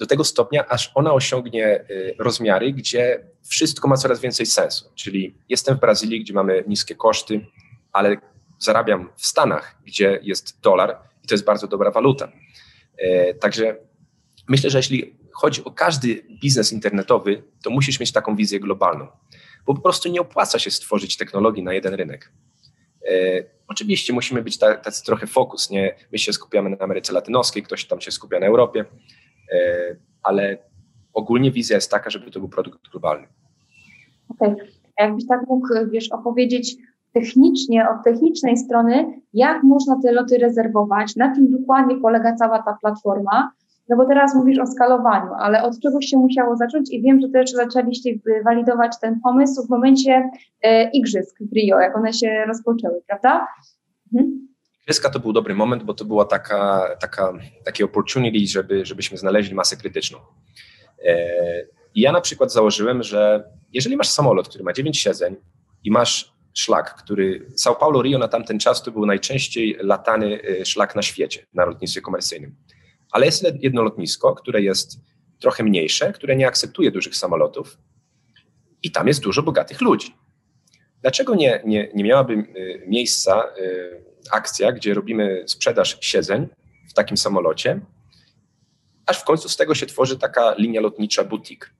do tego stopnia, aż ona osiągnie y, rozmiary, gdzie wszystko ma coraz więcej sensu. Czyli jestem w Brazylii, gdzie mamy niskie koszty, ale zarabiam w Stanach, gdzie jest dolar i to jest bardzo dobra waluta. E, także myślę, że jeśli chodzi o każdy biznes internetowy, to musisz mieć taką wizję globalną, bo po prostu nie opłaca się stworzyć technologii na jeden rynek. E, oczywiście musimy być tacy trochę fokus, nie? My się skupiamy na Ameryce Latynoskiej, ktoś tam się skupia na Europie, ale ogólnie wizja jest taka, żeby to był produkt globalny. Okej. Okay. Jakbyś tak mógł, wiesz, opowiedzieć technicznie, od technicznej strony, jak można te loty rezerwować, na czym dokładnie polega cała ta platforma, no bo teraz mówisz o skalowaniu, ale od czegoś się musiało zacząć i wiem, że też zaczęliście walidować ten pomysł w momencie e, igrzysk w Rio, jak one się rozpoczęły, prawda? Mhm. Kryska to był dobry moment, bo to była taka, taka, takie opportunity, żeby, żebyśmy znaleźli masę krytyczną. E, I ja na przykład założyłem, że jeżeli masz samolot, który ma 9 siedzeń i masz szlak, który São Paulo Rio na tamten czas to był najczęściej latany e, szlak na świecie na lotnictwie komercyjnym. Ale jest jedno lotnisko, które jest trochę mniejsze, które nie akceptuje dużych samolotów i tam jest dużo bogatych ludzi. Dlaczego nie, nie, nie miałaby y, miejsca akcja, gdzie robimy sprzedaż siedzeń w takim samolocie, aż w końcu z tego się tworzy taka linia lotnicza boutique.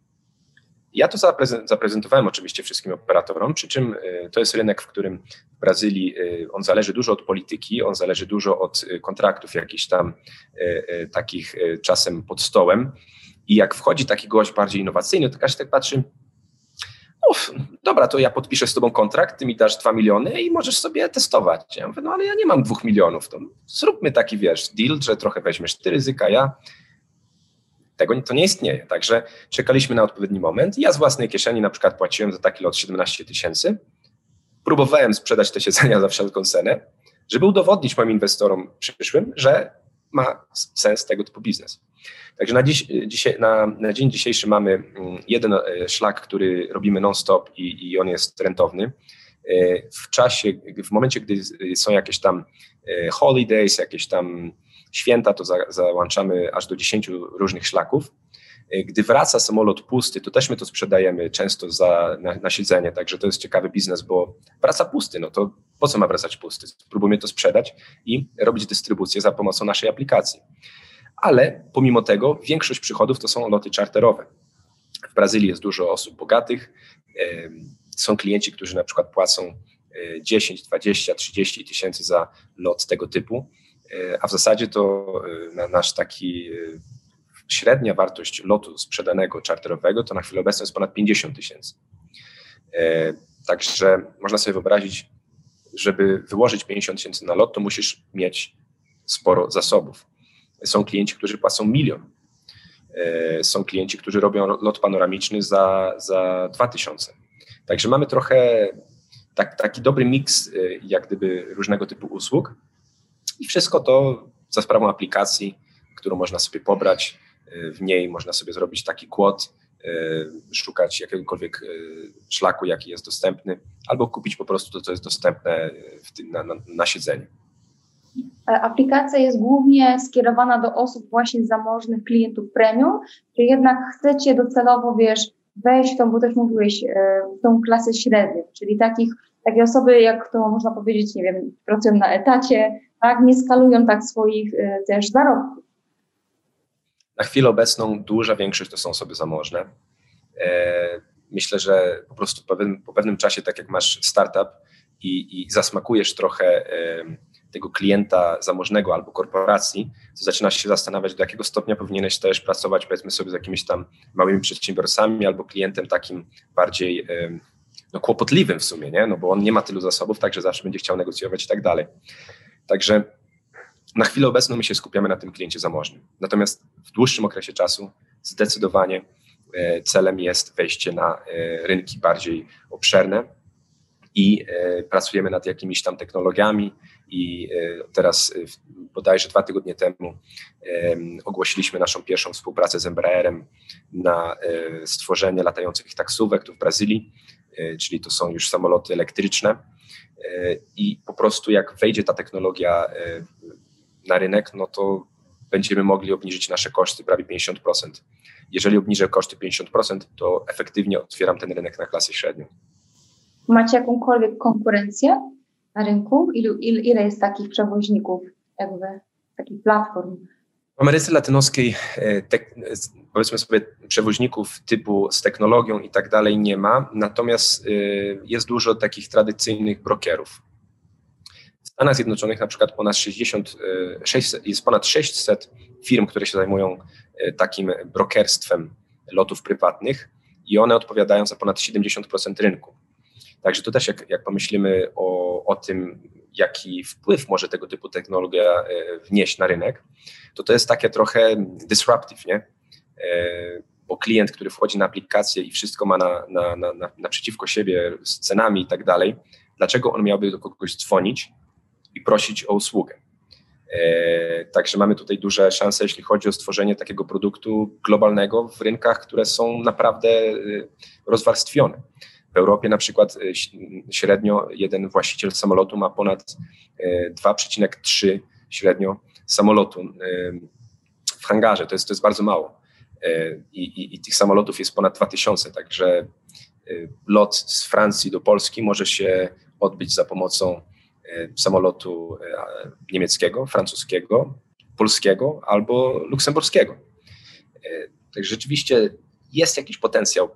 Ja to zaprezentowałem oczywiście wszystkim operatorom, przy czym y, to jest rynek, w którym w Brazylii on zależy dużo od polityki, on zależy dużo od kontraktów jakichś tam takich czasem pod stołem. I jak wchodzi taki gość bardziej innowacyjny, to każdy tak patrzy, dobra, to ja podpiszę z tobą kontrakt, ty mi dasz dwa miliony i możesz sobie testować. Ja mówię, no ale ja nie mam dwóch milionów, to zróbmy taki, wiesz, deal, że trochę weźmiesz ty ryzyka, ja tego to nie istnieje. Także czekaliśmy na odpowiedni moment. Ja z własnej kieszeni na przykład płaciłem za taki lot 17 tysięcy. Próbowałem sprzedać te siedzenia za wszelką cenę, żeby udowodnić moim inwestorom przyszłym, że ma sens tego typu biznes. Także na, dziś, dzisiaj, na, na dzień dzisiejszy mamy mm, jeden e, szlak, który robimy non-stop i, i on jest rentowny. E, w czasie, w momencie, gdy są jakieś tam e, holidays, jakieś tam święta, to za, załączamy aż do 10 różnych szlaków. Gdy wraca samolot pusty, to też my to sprzedajemy często za, na, na siedzenie, także to jest ciekawy biznes, bo wraca pusty, no to po co ma wracać pusty? Spróbujmy to sprzedać i robić dystrybucję za pomocą naszej aplikacji ale pomimo tego większość przychodów to są loty czarterowe. W Brazylii jest dużo osób bogatych, są klienci, którzy na przykład płacą 10, 20, 30 tysięcy za lot tego typu, e, a w zasadzie to e, nasz taki e, średnia wartość lotu sprzedanego czarterowego to na chwilę obecną jest ponad 50 tysięcy. Także można sobie wyobrazić, żeby wyłożyć 50 tysięcy na lot, to musisz mieć sporo zasobów. Są klienci, którzy płacą milion. E, są klienci, którzy robią lot panoramiczny za, za 2000. Także mamy trochę tak, taki dobry miks e, jak gdyby różnego typu usług i wszystko to za sprawą aplikacji, którą można sobie pobrać. E, w niej można sobie zrobić taki kłod, szukać jakiegokolwiek szlaku, jaki jest dostępny, albo kupić po prostu to, co jest dostępne tym, na, na, na siedzeniu. E, aplikacja jest głównie skierowana do osób właśnie zamożnych klientów premium, czy jednak chcecie docelowo, wiesz, wejść w tą, bo też mówiłeś, e, w tą klasę średnią, czyli takich, takie osoby, jak to można powiedzieć, nie wiem, pracują na etacie, tak, nie skalują tak swoich e, też zarobków. Na chwilę obecną duża większość to są osoby zamożne. Myślę, że po prostu po pewnym, po pewnym czasie, tak jak masz startup i, i zasmakujesz trochę tego klienta zamożnego albo korporacji, to zaczynasz się zastanawiać, do jakiego stopnia powinieneś też pracować, powiedzmy sobie, z jakimiś tam małymi przedsiębiorcami albo klientem takim bardziej no, kłopotliwym w sumie, nie? no bo on nie ma tylu zasobów, także zawsze będzie chciał negocjować i tak dalej. Także na chwilę obecną my się skupiamy na tym kliencie zamożnym. Natomiast w dłuższym okresie czasu zdecydowanie e, celem jest wejście na e, rynki bardziej obszerne i e, pracujemy nad jakimiś tam technologiami, i e, teraz e, bodajże dwa tygodnie temu ogłosiliśmy naszą pierwszą współpracę z Embraerem na e, stworzenie latających taksówek tu w Brazylii, czyli to są już samoloty elektryczne i po prostu jak wejdzie ta technologia na rynek, no to będziemy mogli obniżyć nasze koszty prawie 50%. Jeżeli obniżę koszty 50%, to efektywnie otwieram ten rynek na klasę średnią. Macie jakąkolwiek konkurencję? Na rynku? Ilu, il, ile jest takich przewoźników, jakby takich platform? W Ameryce Latynoskiej e, te, powiedzmy sobie przewoźników typu z technologią i tak dalej nie ma, natomiast e, jest dużo takich tradycyjnych brokerów. W Stanach Zjednoczonych na przykład ponad 60, 600, jest ponad 600 firm, które się zajmują e, takim brokerstwem lotów prywatnych i one odpowiadają za ponad 70% rynku. Także to też jak, jak pomyślimy o, o tym, jaki wpływ może tego typu technologia e, wnieść na rynek, to to jest takie trochę disruptive, nie? E, bo klient, który wchodzi na aplikację i wszystko ma na, na, na, na, naprzeciwko siebie z cenami i tak dalej, dlaczego on miałby do kogoś dzwonić i prosić o usługę? E, także mamy tutaj duże szanse, jeśli chodzi o stworzenie takiego produktu globalnego w rynkach, które są naprawdę rozwarstwione. W Europie na przykład y, średnio jeden właściciel samolotu ma ponad 2,3 y, średnio samolotu. Y, w hangarze, to jest, to jest bardzo mało. I, i, I tych samolotów jest ponad 2000, także lot z Francji do Polski może się odbyć za pomocą samolotu niemieckiego, francuskiego, polskiego albo luksemburskiego. Także rzeczywiście jest jakiś potencjał,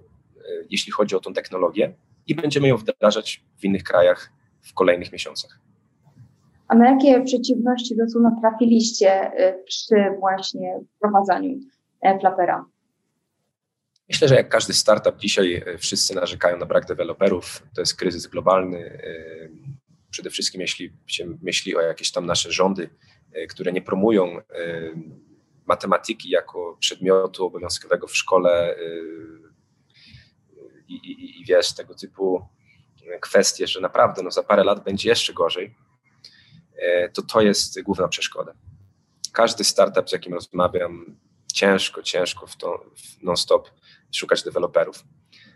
jeśli chodzi o tą technologię i będziemy ją wdrażać w innych krajach w kolejnych miesiącach. A na jakie przeciwności do Suna trafiliście y, przy właśnie wprowadzaniu e, Flapera? Myślę, że jak każdy startup dzisiaj wszyscy narzekają na brak deweloperów. To jest kryzys globalny. Przede wszystkim jeśli się myśli o jakieś tam nasze rządy, które nie promują matematyki jako przedmiotu obowiązkowego w szkole i, i, i wiesz, tego typu kwestie, że naprawdę no, za parę lat będzie jeszcze gorzej, e, to to jest główna przeszkoda. Każdy startup, z jakim rozmawiam, ciężko, ciężko w to non-stop szukać deweloperów.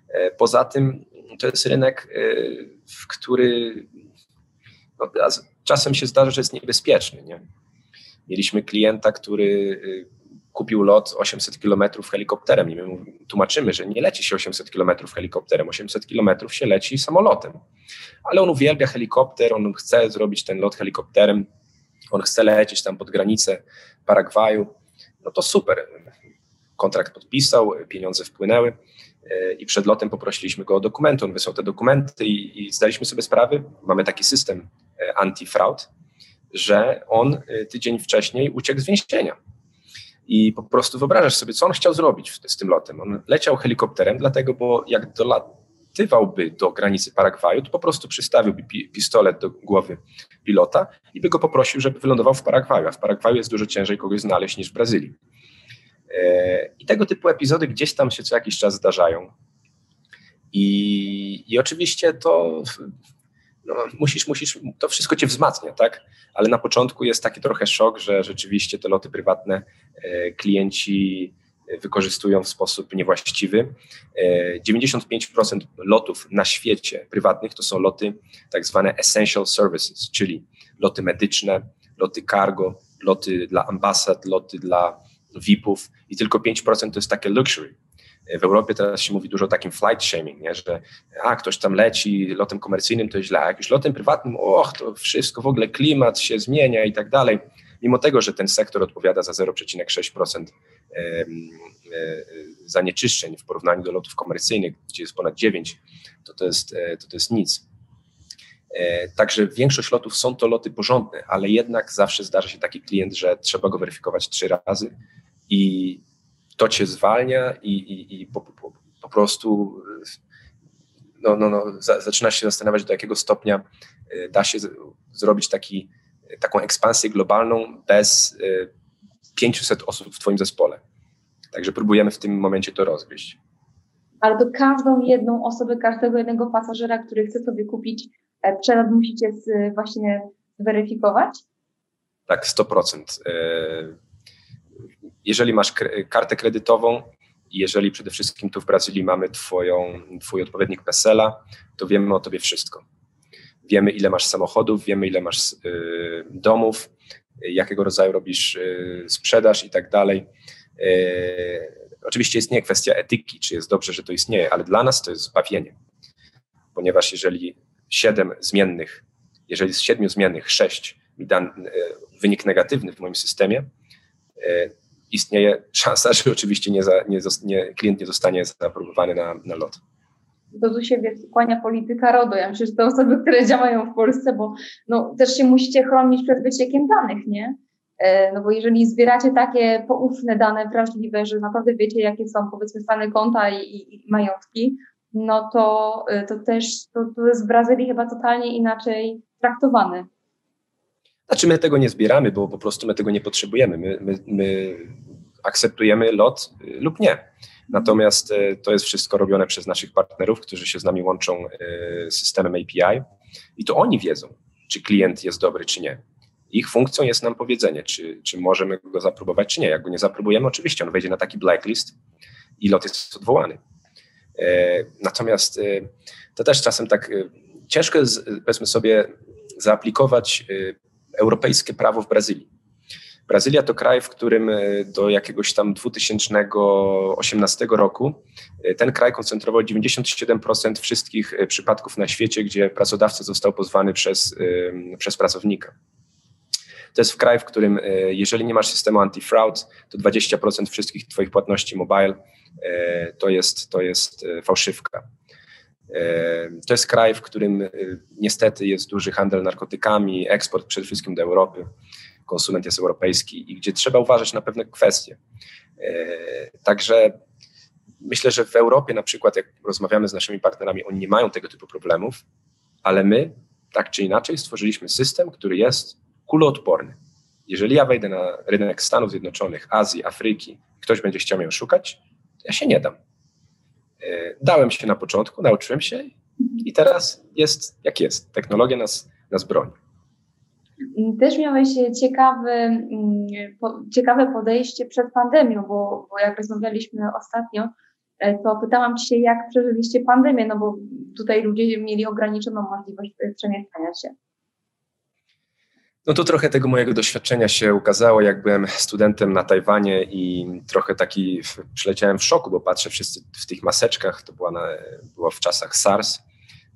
E, poza tym to jest rynek, e, w który no, czasem się zdarza, że jest niebezpieczny. Nie? Mieliśmy klienta, który kupił lot 800 km helikopterem i my tłumaczymy, że nie leci się 800 km helikopterem, 800 km się leci samolotem. Ale on uwielbia helikopter, on chce zrobić ten lot helikopterem, on chce lecieć tam pod granicę Paragwaju. No to super. Kontrakt podpisał, pieniądze wpłynęły e, i przed lotem poprosiliśmy go o dokumenty. On wysłał te dokumenty i, i zdaliśmy sobie sprawę, mamy taki system e, anti-fraud, że on e, tydzień wcześniej uciekł z więzienia i po prostu wyobrażasz sobie, co on chciał zrobić z tym lotem. On leciał helikopterem, dlatego, bo jak dolatywałby do granicy Paragwaju, to po prostu przystawiłby pi pistolet do głowy pilota i by go poprosił, żeby wylądował w Paragwaju. A w Paragwaju jest dużo ciężej kogoś znaleźć niż w Brazylii. E, I tego typu epizody gdzieś tam się co jakiś czas zdarzają. I, i oczywiście to no, musisz, musisz, to wszystko cię wzmacnia, tak? Ale na początku jest taki trochę szok, że rzeczywiście te loty prywatne e, klienci wykorzystują w sposób niewłaściwy. 95% e, lotów na świecie prywatnych to są loty tak zwane essential services, czyli loty medyczne, loty cargo, loty dla ambasad, loty dla VIP-ów i tylko 5% to jest takie luxury, w Europie teraz się mówi dużo o takim flight shaming, nie? że a, ktoś tam leci lotem komercyjnym, to źle, a jak już lotem prywatnym, och, to wszystko, w ogóle klimat się zmienia i tak dalej. Mimo tego, że ten sektor odpowiada za 0,6% e, zanieczyszczeń w porównaniu do lotów komercyjnych, gdzie jest ponad 9%, to to jest, e, to, to jest nic. E, także większość lotów są to loty porządne, ale jednak zawsze zdarza się taki klient, że trzeba go weryfikować trzy razy i to cię zwalnia i, i, i po, po, po, prostu no, no, no, zaczynasz się zastanawiać, do jakiego stopnia y, da się zrobić taki, taką ekspansję globalną bez 500 y, osób w Twoim zespole. Także próbujemy w tym momencie to rozgryźć. Ale do każdą jedną osobę, każdego jednego pasażera, który chce sobie kupić e, przelot, musicie właśnie zweryfikować? Tak, 100% jeżeli masz kartę kredytową, jeżeli przede wszystkim tu w Brazylii mamy twoją, twój odpowiednik PESEL-a, to wiemy o tobie wszystko. Wiemy, ile masz samochodów, wiemy, ile masz y, domów, jakiego rodzaju robisz y, sprzedaż i tak dalej. Y, oczywiście istnieje kwestia etyki, czy jest dobrze, że to istnieje, ale dla nas to jest zbawienie. Ponieważ jeżeli siedem zmiennych, jeżeli z siedmiu zmiennych sześć mi da y, wynik negatywny w moim systemie, y, istnieje szansa, że oczywiście nie, za, nie, nie, klient nie zostanie zaaprobowany na, na lot. To tu się kłania polityka RODO. Ja myślę, że te osoby, które działają w Polsce, bo no, też się musicie chronić przed wyciekiem danych, nie? E, no bo jeżeli zbieracie takie poufne dane wrażliwe, że naprawdę wiecie, jakie są powiedzmy stany konta i, i, i majątki, no to, e, to też to, to jest w Brazylii chyba totalnie inaczej traktowane. Znaczy my tego nie zbieramy, bo po prostu my tego nie potrzebujemy. My, my, my akceptujemy lot y, lub nie. Natomiast y, to jest wszystko robione przez naszych partnerów, którzy się z nami łączą y, systemem API i to oni wiedzą, czy klient jest dobry, czy nie. Ich funkcją jest nam powiedzenie, czy, czy możemy go zapróbować, czy nie. Jak go nie zapróbujemy, oczywiście on wejdzie na taki blacklist i lot jest odwołany. E, natomiast to też czasem tak ciężko jest, powiedzmy sobie, zaaplikować europejskie prawo w Brazylii. Brazylia to kraj, w którym e, do jakiegoś tam 2018 roku e, ten kraj koncentrował 97% wszystkich e, przypadków na świecie, gdzie pracodawca został pozwany przez, przez pracownika. To jest kraj, w którym jeżeli nie masz systemu anti-fraud, to 20% wszystkich twoich płatności mobile to jest, to jest fałszywka. To jest kraj, w którym niestety jest duży handel narkotykami, eksport przede wszystkim do Europy konsument jest europejski i gdzie trzeba uważać na pewne kwestie. E, także myślę, że w Europie na przykład, jak rozmawiamy z naszymi partnerami, oni nie mają tego typu problemów, ale my, tak czy inaczej, stworzyliśmy system, który jest kuloodporny. Jeżeli ja wejdę na rynek Stanów Zjednoczonych, Azji, Afryki, ktoś będzie chciał mnie oszukać, to ja się nie dam. E, dałem się na początku, nauczyłem się i teraz jest jak jest. Technologia nas, nas broni. Też miałeś ciekawy, mm, ciekawe podejście przed pandemią, bo, bo jak rozmawialiśmy ostatnio, e, to pytałam Cię jak przeżyliście pandemię, no bo tutaj ludzie mieli ograniczoną możliwość przemieszczania się. No to trochę tego mojego doświadczenia się ukazało, jak byłem studentem na Tajwanie i trochę taki przyleciałem w szoku, bo patrzę wszyscy w tych maseczkach, to była na, było w czasach SARS,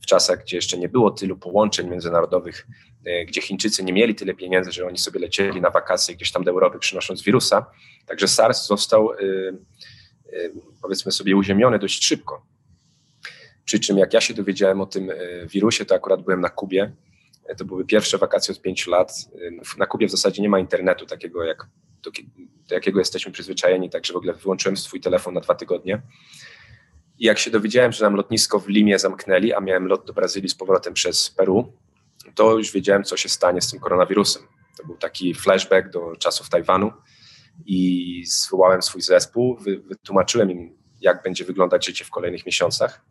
w czasach, gdzie jeszcze nie było tylu połączeń międzynarodowych, e, gdzie Chińczycy nie mieli tyle pieniędzy, że oni sobie lecieli na wakacje gdzieś tam do Europy przynosząc wirusa. Także SARS został, e, e, powiedzmy sobie, uziemiony dość szybko. Przy czym jak ja się dowiedziałem o tym wirusie, to akurat byłem na Kubie. To były pierwsze wakacje od pięciu lat. Na Kubie w zasadzie nie ma internetu takiego, jak, do, do jakiego jesteśmy przyzwyczajeni, także w ogóle wyłączyłem swój telefon na dwa tygodnie. I jak się dowiedziałem, że nam lotnisko w Limie zamknęli, a miałem lot do Brazylii z powrotem przez Peru, to już wiedziałem, co się stanie z tym koronawirusem. To był taki flashback do czasów Tajwanu i zwołałem swój zespół, wytłumaczyłem im, jak będzie wyglądać życie w kolejnych miesiącach,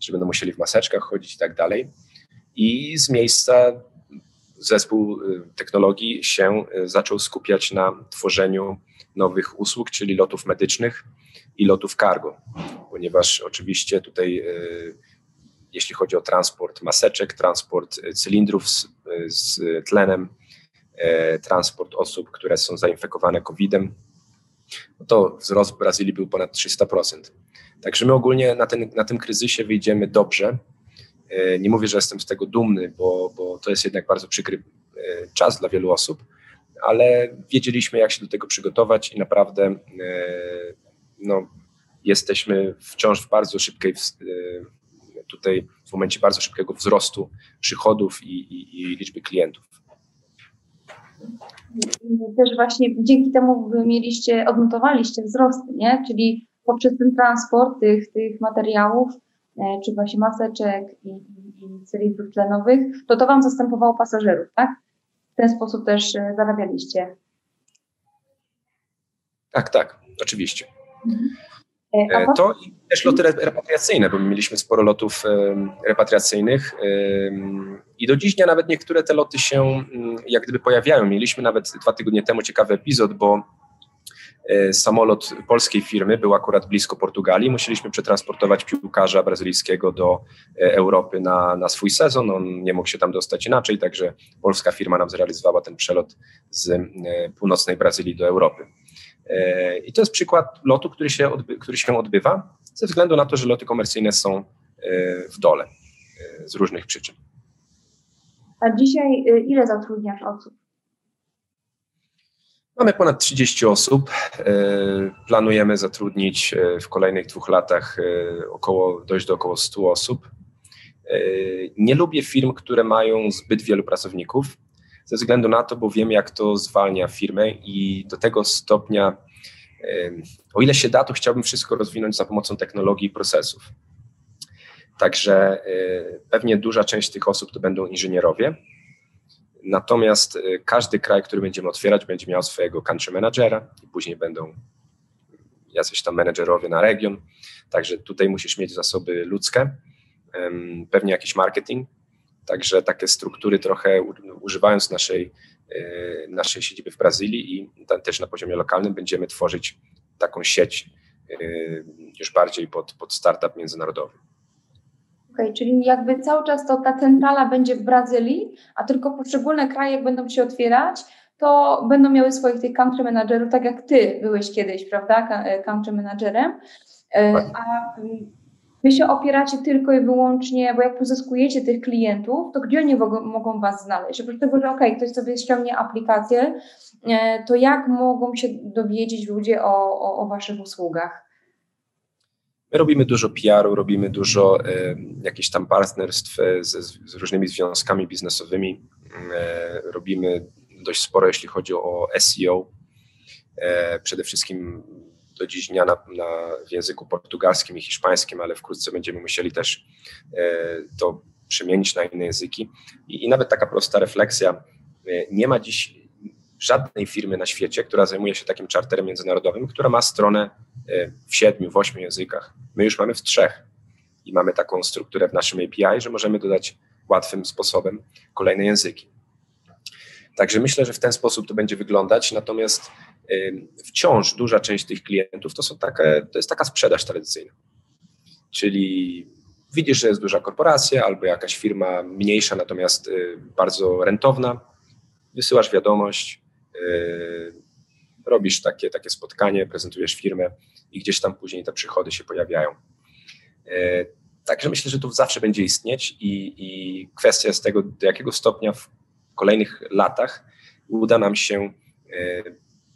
że będą musieli w maseczkach chodzić i tak dalej. I z miejsca zespół y, technologii się y, zaczął skupiać na tworzeniu nowych usług, czyli lotów medycznych i lotów cargo, ponieważ oczywiście tutaj, e, jeśli chodzi o transport maseczek, transport cylindrów z, z tlenem, transport osób, które są zainfekowane COVID-em, no to wzrost w Brazylii był ponad 300%. Także my ogólnie na, ten, na tym kryzysie wyjdziemy dobrze. Nie mówię, że jestem z tego dumny, bo, bo to jest jednak bardzo przykry czas dla wielu osób, ale wiedzieliśmy, jak się do tego przygotować i naprawdę no, jesteśmy wciąż w bardzo szybkiej, e, tutaj w momencie bardzo szybkiego wzrostu przychodów i, i, i liczby klientów. Też właśnie dzięki temu wy mieliście, odnotowaliście wzrosty, nie? Czyli poprzez ten transport tych, tych materiałów, e, czy właśnie maseczek i, i, i cylindrów tlenowych, to to wam zastępowało pasażerów, tak? W ten sposób też e, zarabialiście. Tak, tak, oczywiście. E, e, to i też loty repatriacyjne, bo mieliśmy sporo lotów repatriacyjnych i do dziś dnia nawet niektóre te loty się mm, jak gdyby pojawiają. Mieliśmy nawet dwa tygodnie temu ciekawy epizod, bo e, samolot polskiej firmy był akurat blisko Portugalii. Musieliśmy przetransportować piłkarza brazylijskiego do Europy na, na swój sezon. On nie mógł się tam dostać inaczej, także polska firma nam zrealizowała ten przelot z północnej Brazylii do Europy. E, I to jest przykład lotu, który się, odby który się odbywa ze względu na to, że loty komercyjne są e, w dole e, z różnych przyczyn. A dzisiaj ile zatrudniasz osób? Mamy ponad 30 osób. Planujemy zatrudnić w kolejnych dwóch latach około, dojść do około 100 osób. Nie lubię firm, które mają zbyt wielu pracowników ze względu na to, bo wiem, jak to zwalnia firmę i do tego stopnia, o ile się da, to chciałbym wszystko rozwinąć za pomocą technologii i procesów. Także e, pewnie duża część tych osób to będą inżynierowie. Natomiast e, każdy kraj, który będziemy otwierać, będzie miał swojego country managera i później będą jacyś tam menedżerowie na region. Także tutaj musisz mieć zasoby ludzkie, pewnie jakiś marketing, Także takie struktury trochę używając naszej, e, naszej siedziby w Brazylii i też na poziomie lokalnym będziemy tworzyć taką sieć e, już bardziej pod, pod startup międzynarodowy. Okay, czyli jakby cały czas to ta centrala będzie w Brazylii, a tylko poszczególne kraje będą się otwierać, to będą miały swoich tych country managerów, tak jak ty byłeś kiedyś, prawda, country managerem, a Wy się opieracie tylko i wyłącznie, bo jak pozyskujecie tych klientów, to gdzie oni mogą, mogą Was znaleźć? Oprócz tego, że ok, ktoś sobie ściągnie aplikację, e, to jak mogą się dowiedzieć ludzie o, o, o Waszych usługach? My robimy dużo PR-u, robimy dużo e, jakichś tam partnerstw e, z, z, różnymi związkami biznesowymi. E, robimy dość sporo, jeśli chodzi o SEO. E, przede wszystkim do dziś dnia na, na, w języku portugalskim i hiszpańskim, ale wkrótce będziemy musieli też e, to przemienić na inne języki. I, I, nawet taka prosta refleksja, e, nie ma dziś żadnej firmy na świecie, która zajmuje się takim czarterem międzynarodowym, która ma stronę e, w siedmiu, w ośmiu językach. My już mamy w trzech i mamy taką strukturę w naszym API, że możemy dodać łatwym sposobem kolejne języki. Także myślę, że w ten sposób to będzie wyglądać. Natomiast wciąż duża część tych klientów to, są takie, to jest taka sprzedaż tradycyjna. Czyli widzisz, że jest duża korporacja albo jakaś firma mniejsza, natomiast y, bardzo rentowna, wysyłasz wiadomość, robisz takie, takie spotkanie, prezentujesz firmę i gdzieś tam później te przychody się pojawiają. Y, także myślę, że to zawsze będzie istnieć i, i kwestia jest tego, do jakiego stopnia w kolejnych latach uda nam się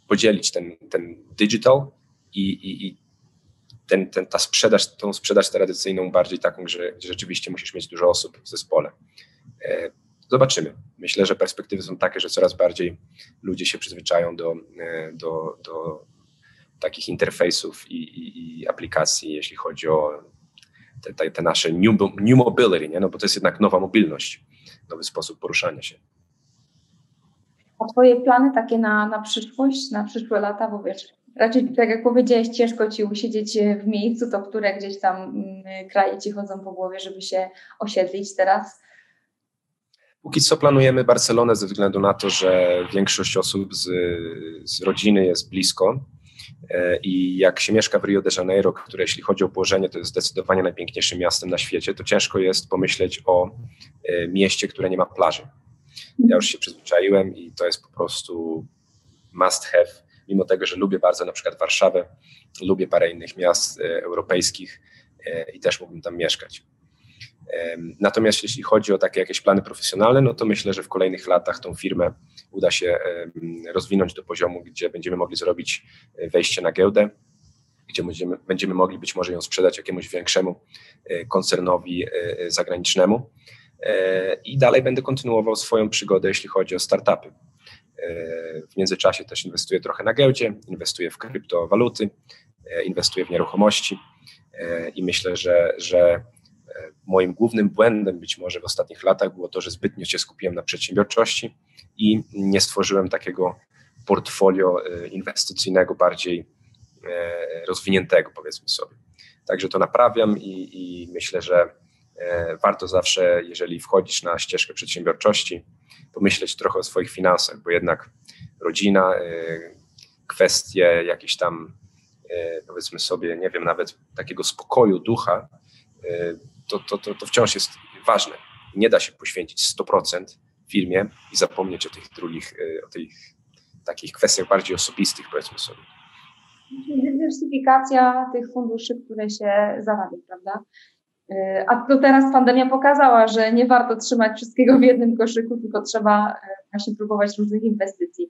podzielić ten, ten digital i, i, i ten, ten, ta sprzedaż, tą sprzedaż tradycyjną bardziej taką, że rzeczywiście musisz mieć dużo osób w zespole. E, zobaczymy. Myślę, że perspektywy są takie, że coraz bardziej ludzie się przyzwyczają do, e, do, do takich interfejsów i, i, i aplikacji, jeśli chodzi o te, te, te, nasze new, new mobility, nie? No bo to jest jednak nowa mobilność, nowy sposób poruszania się. A Twoje plany takie na, na przyszłość, na przyszłe lata, bo wiesz, raczej tak jak powiedziałeś, ciężko Ci usiedzieć w miejscu, to które gdzieś tam mm, kraje Ci chodzą po głowie, żeby się osiedlić teraz? Póki co planujemy Barcelonę ze względu na to, że większość osób z, z rodziny jest blisko e, i jak się mieszka w Rio de Janeiro, które jeśli chodzi o położenie to jest zdecydowanie najpiękniejszym miastem na świecie, to ciężko jest pomyśleć o e, mieście, które nie ma plaży. Ja już się przyzwyczaiłem i to jest po prostu must have, mimo tego, że lubię bardzo na przykład Warszawę, lubię parę innych miast e, europejskich i też mógłbym tam mieszkać. Natomiast jeśli chodzi o takie jakieś plany profesjonalne, no to myślę, że w kolejnych latach tą firmę uda się rozwinąć do poziomu, gdzie będziemy mogli zrobić e, wejście na giełdę, gdzie będziemy, będziemy mogli być może ją sprzedać jakiemuś większemu koncernowi zagranicznemu. E, i dalej będę kontynuował swoją przygodę, jeśli chodzi o startupy. E, w międzyczasie też inwestuję trochę na giełdzie, inwestuję w kryptowaluty, e, inwestuję w nieruchomości i myślę, że, że moim głównym błędem być może w ostatnich latach było to, że zbytnio się skupiłem na przedsiębiorczości i nie stworzyłem takiego portfolio inwestycyjnego bardziej rozwiniętego, powiedzmy sobie. Także to naprawiam i, i myślę, że E, warto zawsze, jeżeli wchodzisz na ścieżkę przedsiębiorczości, pomyśleć trochę o swoich finansach, bo jednak rodzina, e, kwestie jakieś tam, e, powiedzmy sobie, nie wiem, nawet takiego spokoju ducha, to, to, to, to wciąż jest ważne. Nie da się poświęcić 100% firmie i zapomnieć o tych drugich, o tych takich kwestiach bardziej osobistych, powiedzmy sobie. Dywersyfikacja tych funduszy, które się zarabia, prawda? E, a to teraz pandemia pokazała, że nie warto trzymać wszystkiego w jednym koszyku, tylko trzeba e, właśnie próbować różnych inwestycji.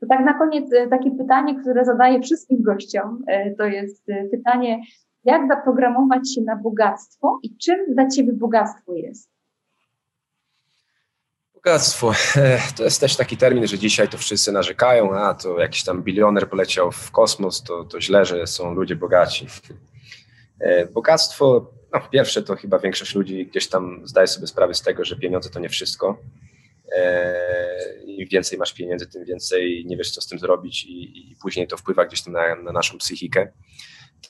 To tak na koniec e, takie pytanie, które zadaję wszystkim gościom, to jest pytanie, jak zaprogramować się na bogactwo i czym dla Ciebie bogactwo jest? Bogactwo. To jest też taki termin, że dzisiaj to wszyscy narzekają, a to jakiś tam bilioner poleciał w kosmos, to, to źle, że są ludzie bogaci. Bogactwo no, pierwsze to chyba większość ludzi gdzieś tam zdaje sobie sprawę z tego, że pieniądze to nie wszystko. E, Im więcej masz pieniędzy, tym więcej nie wiesz, co z tym zrobić, i, i później to wpływa gdzieś tam na, na, naszą psychikę.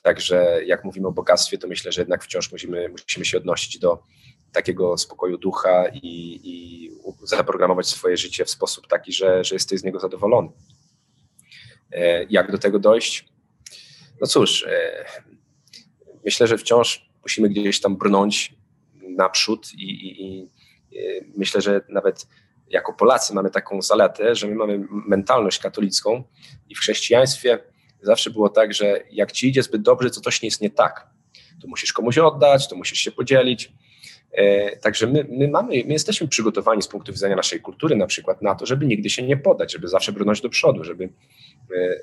Także jak mówimy o bogactwie, to myślę, że jednak wciąż musimy, musimy się odnosić do takiego spokoju ducha i, i zaprogramować swoje życie w sposób taki, że, że jesteś z niego zadowolony. E, jak do tego dojść? No cóż, e, myślę, że wciąż musimy gdzieś tam brnąć naprzód i, i, i myślę, że nawet jako Polacy mamy taką zaletę, że my mamy mentalność katolicką i w chrześcijaństwie zawsze było tak, że jak ci idzie zbyt dobrze, to coś nie jest nie tak. To musisz komuś oddać, to musisz się podzielić. E, także my, my, mamy, my jesteśmy przygotowani z punktu widzenia naszej kultury na przykład na to, żeby nigdy się nie podać, żeby zawsze brnąć do przodu, żeby e, e,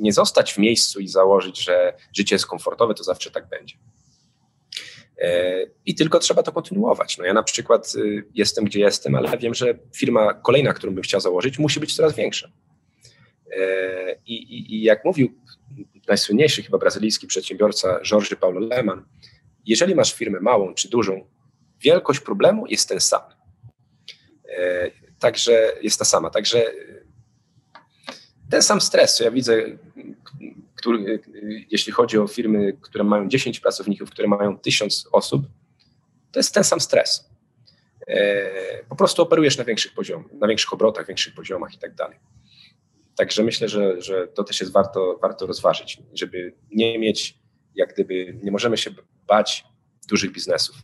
nie, zostać w miejscu i założyć, że życie jest komfortowe, to zawsze tak będzie. I tylko trzeba to kontynuować. No ja na przykład jestem, gdzie jestem, ale wiem, że firma kolejna, którą bym chciał założyć, musi być coraz większa. I, i, i jak mówił najsłynniejszy chyba brazylijski przedsiębiorca Jorge Paulo Leman, jeżeli masz firmę małą czy dużą, wielkość problemu jest ten sam. E, także jest ta sama. Także ten sam stres, co ja widzę, który, jeśli chodzi o firmy, które mają 10 pracowników, które mają 1000 osób, to jest ten sam stres. E, po prostu operujesz na większych poziomach, na większych obrotach, większych poziomach i tak dalej. Także myślę, że, że to też jest warto, warto rozważyć, żeby nie mieć, jak gdyby, nie możemy się bać dużych biznesów.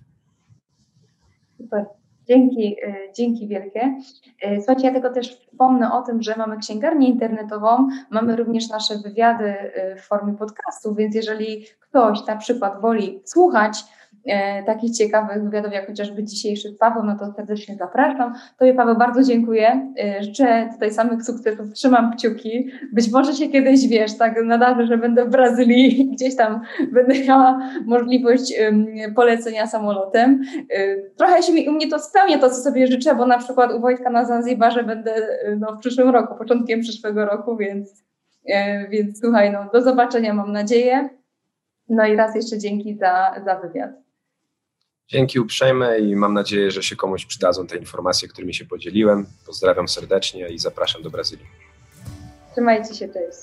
Super. Dzięki, e, dzięki wielkie. E, słuchajcie, ja tylko też wspomnę o tym, że mamy księgarnię internetową, mamy również nasze wywiady e, w formie podcastu, więc jeżeli ktoś na przykład woli słuchać takich ciekawych wywiadów, jak chociażby dzisiejszy z Paweł, no to serdecznie zapraszam. Tobie Paweł bardzo dziękuję. E, życzę tutaj samych sukcesów, trzymam kciuki. Być może się kiedyś, wiesz, tak nadarzy, że będę w Brazylii i gdzieś tam będę miała możliwość polecenia samolotem. E, trochę się mi, u mnie to spełnia to, co sobie życzę, bo na przykład u Wojtka na Zanzibarze będę e, no, w przyszłym roku, początkiem przyszłego roku, więc, e, więc słuchaj, no, do zobaczenia mam nadzieję. No i raz jeszcze dzięki za, za wywiad. Dzięki uprzejme i mam nadzieję, że się komuś przydadzą te informacje, którymi się podzieliłem. Pozdrawiam serdecznie i zapraszam do Brazylii. Trzymajcie się, cześć.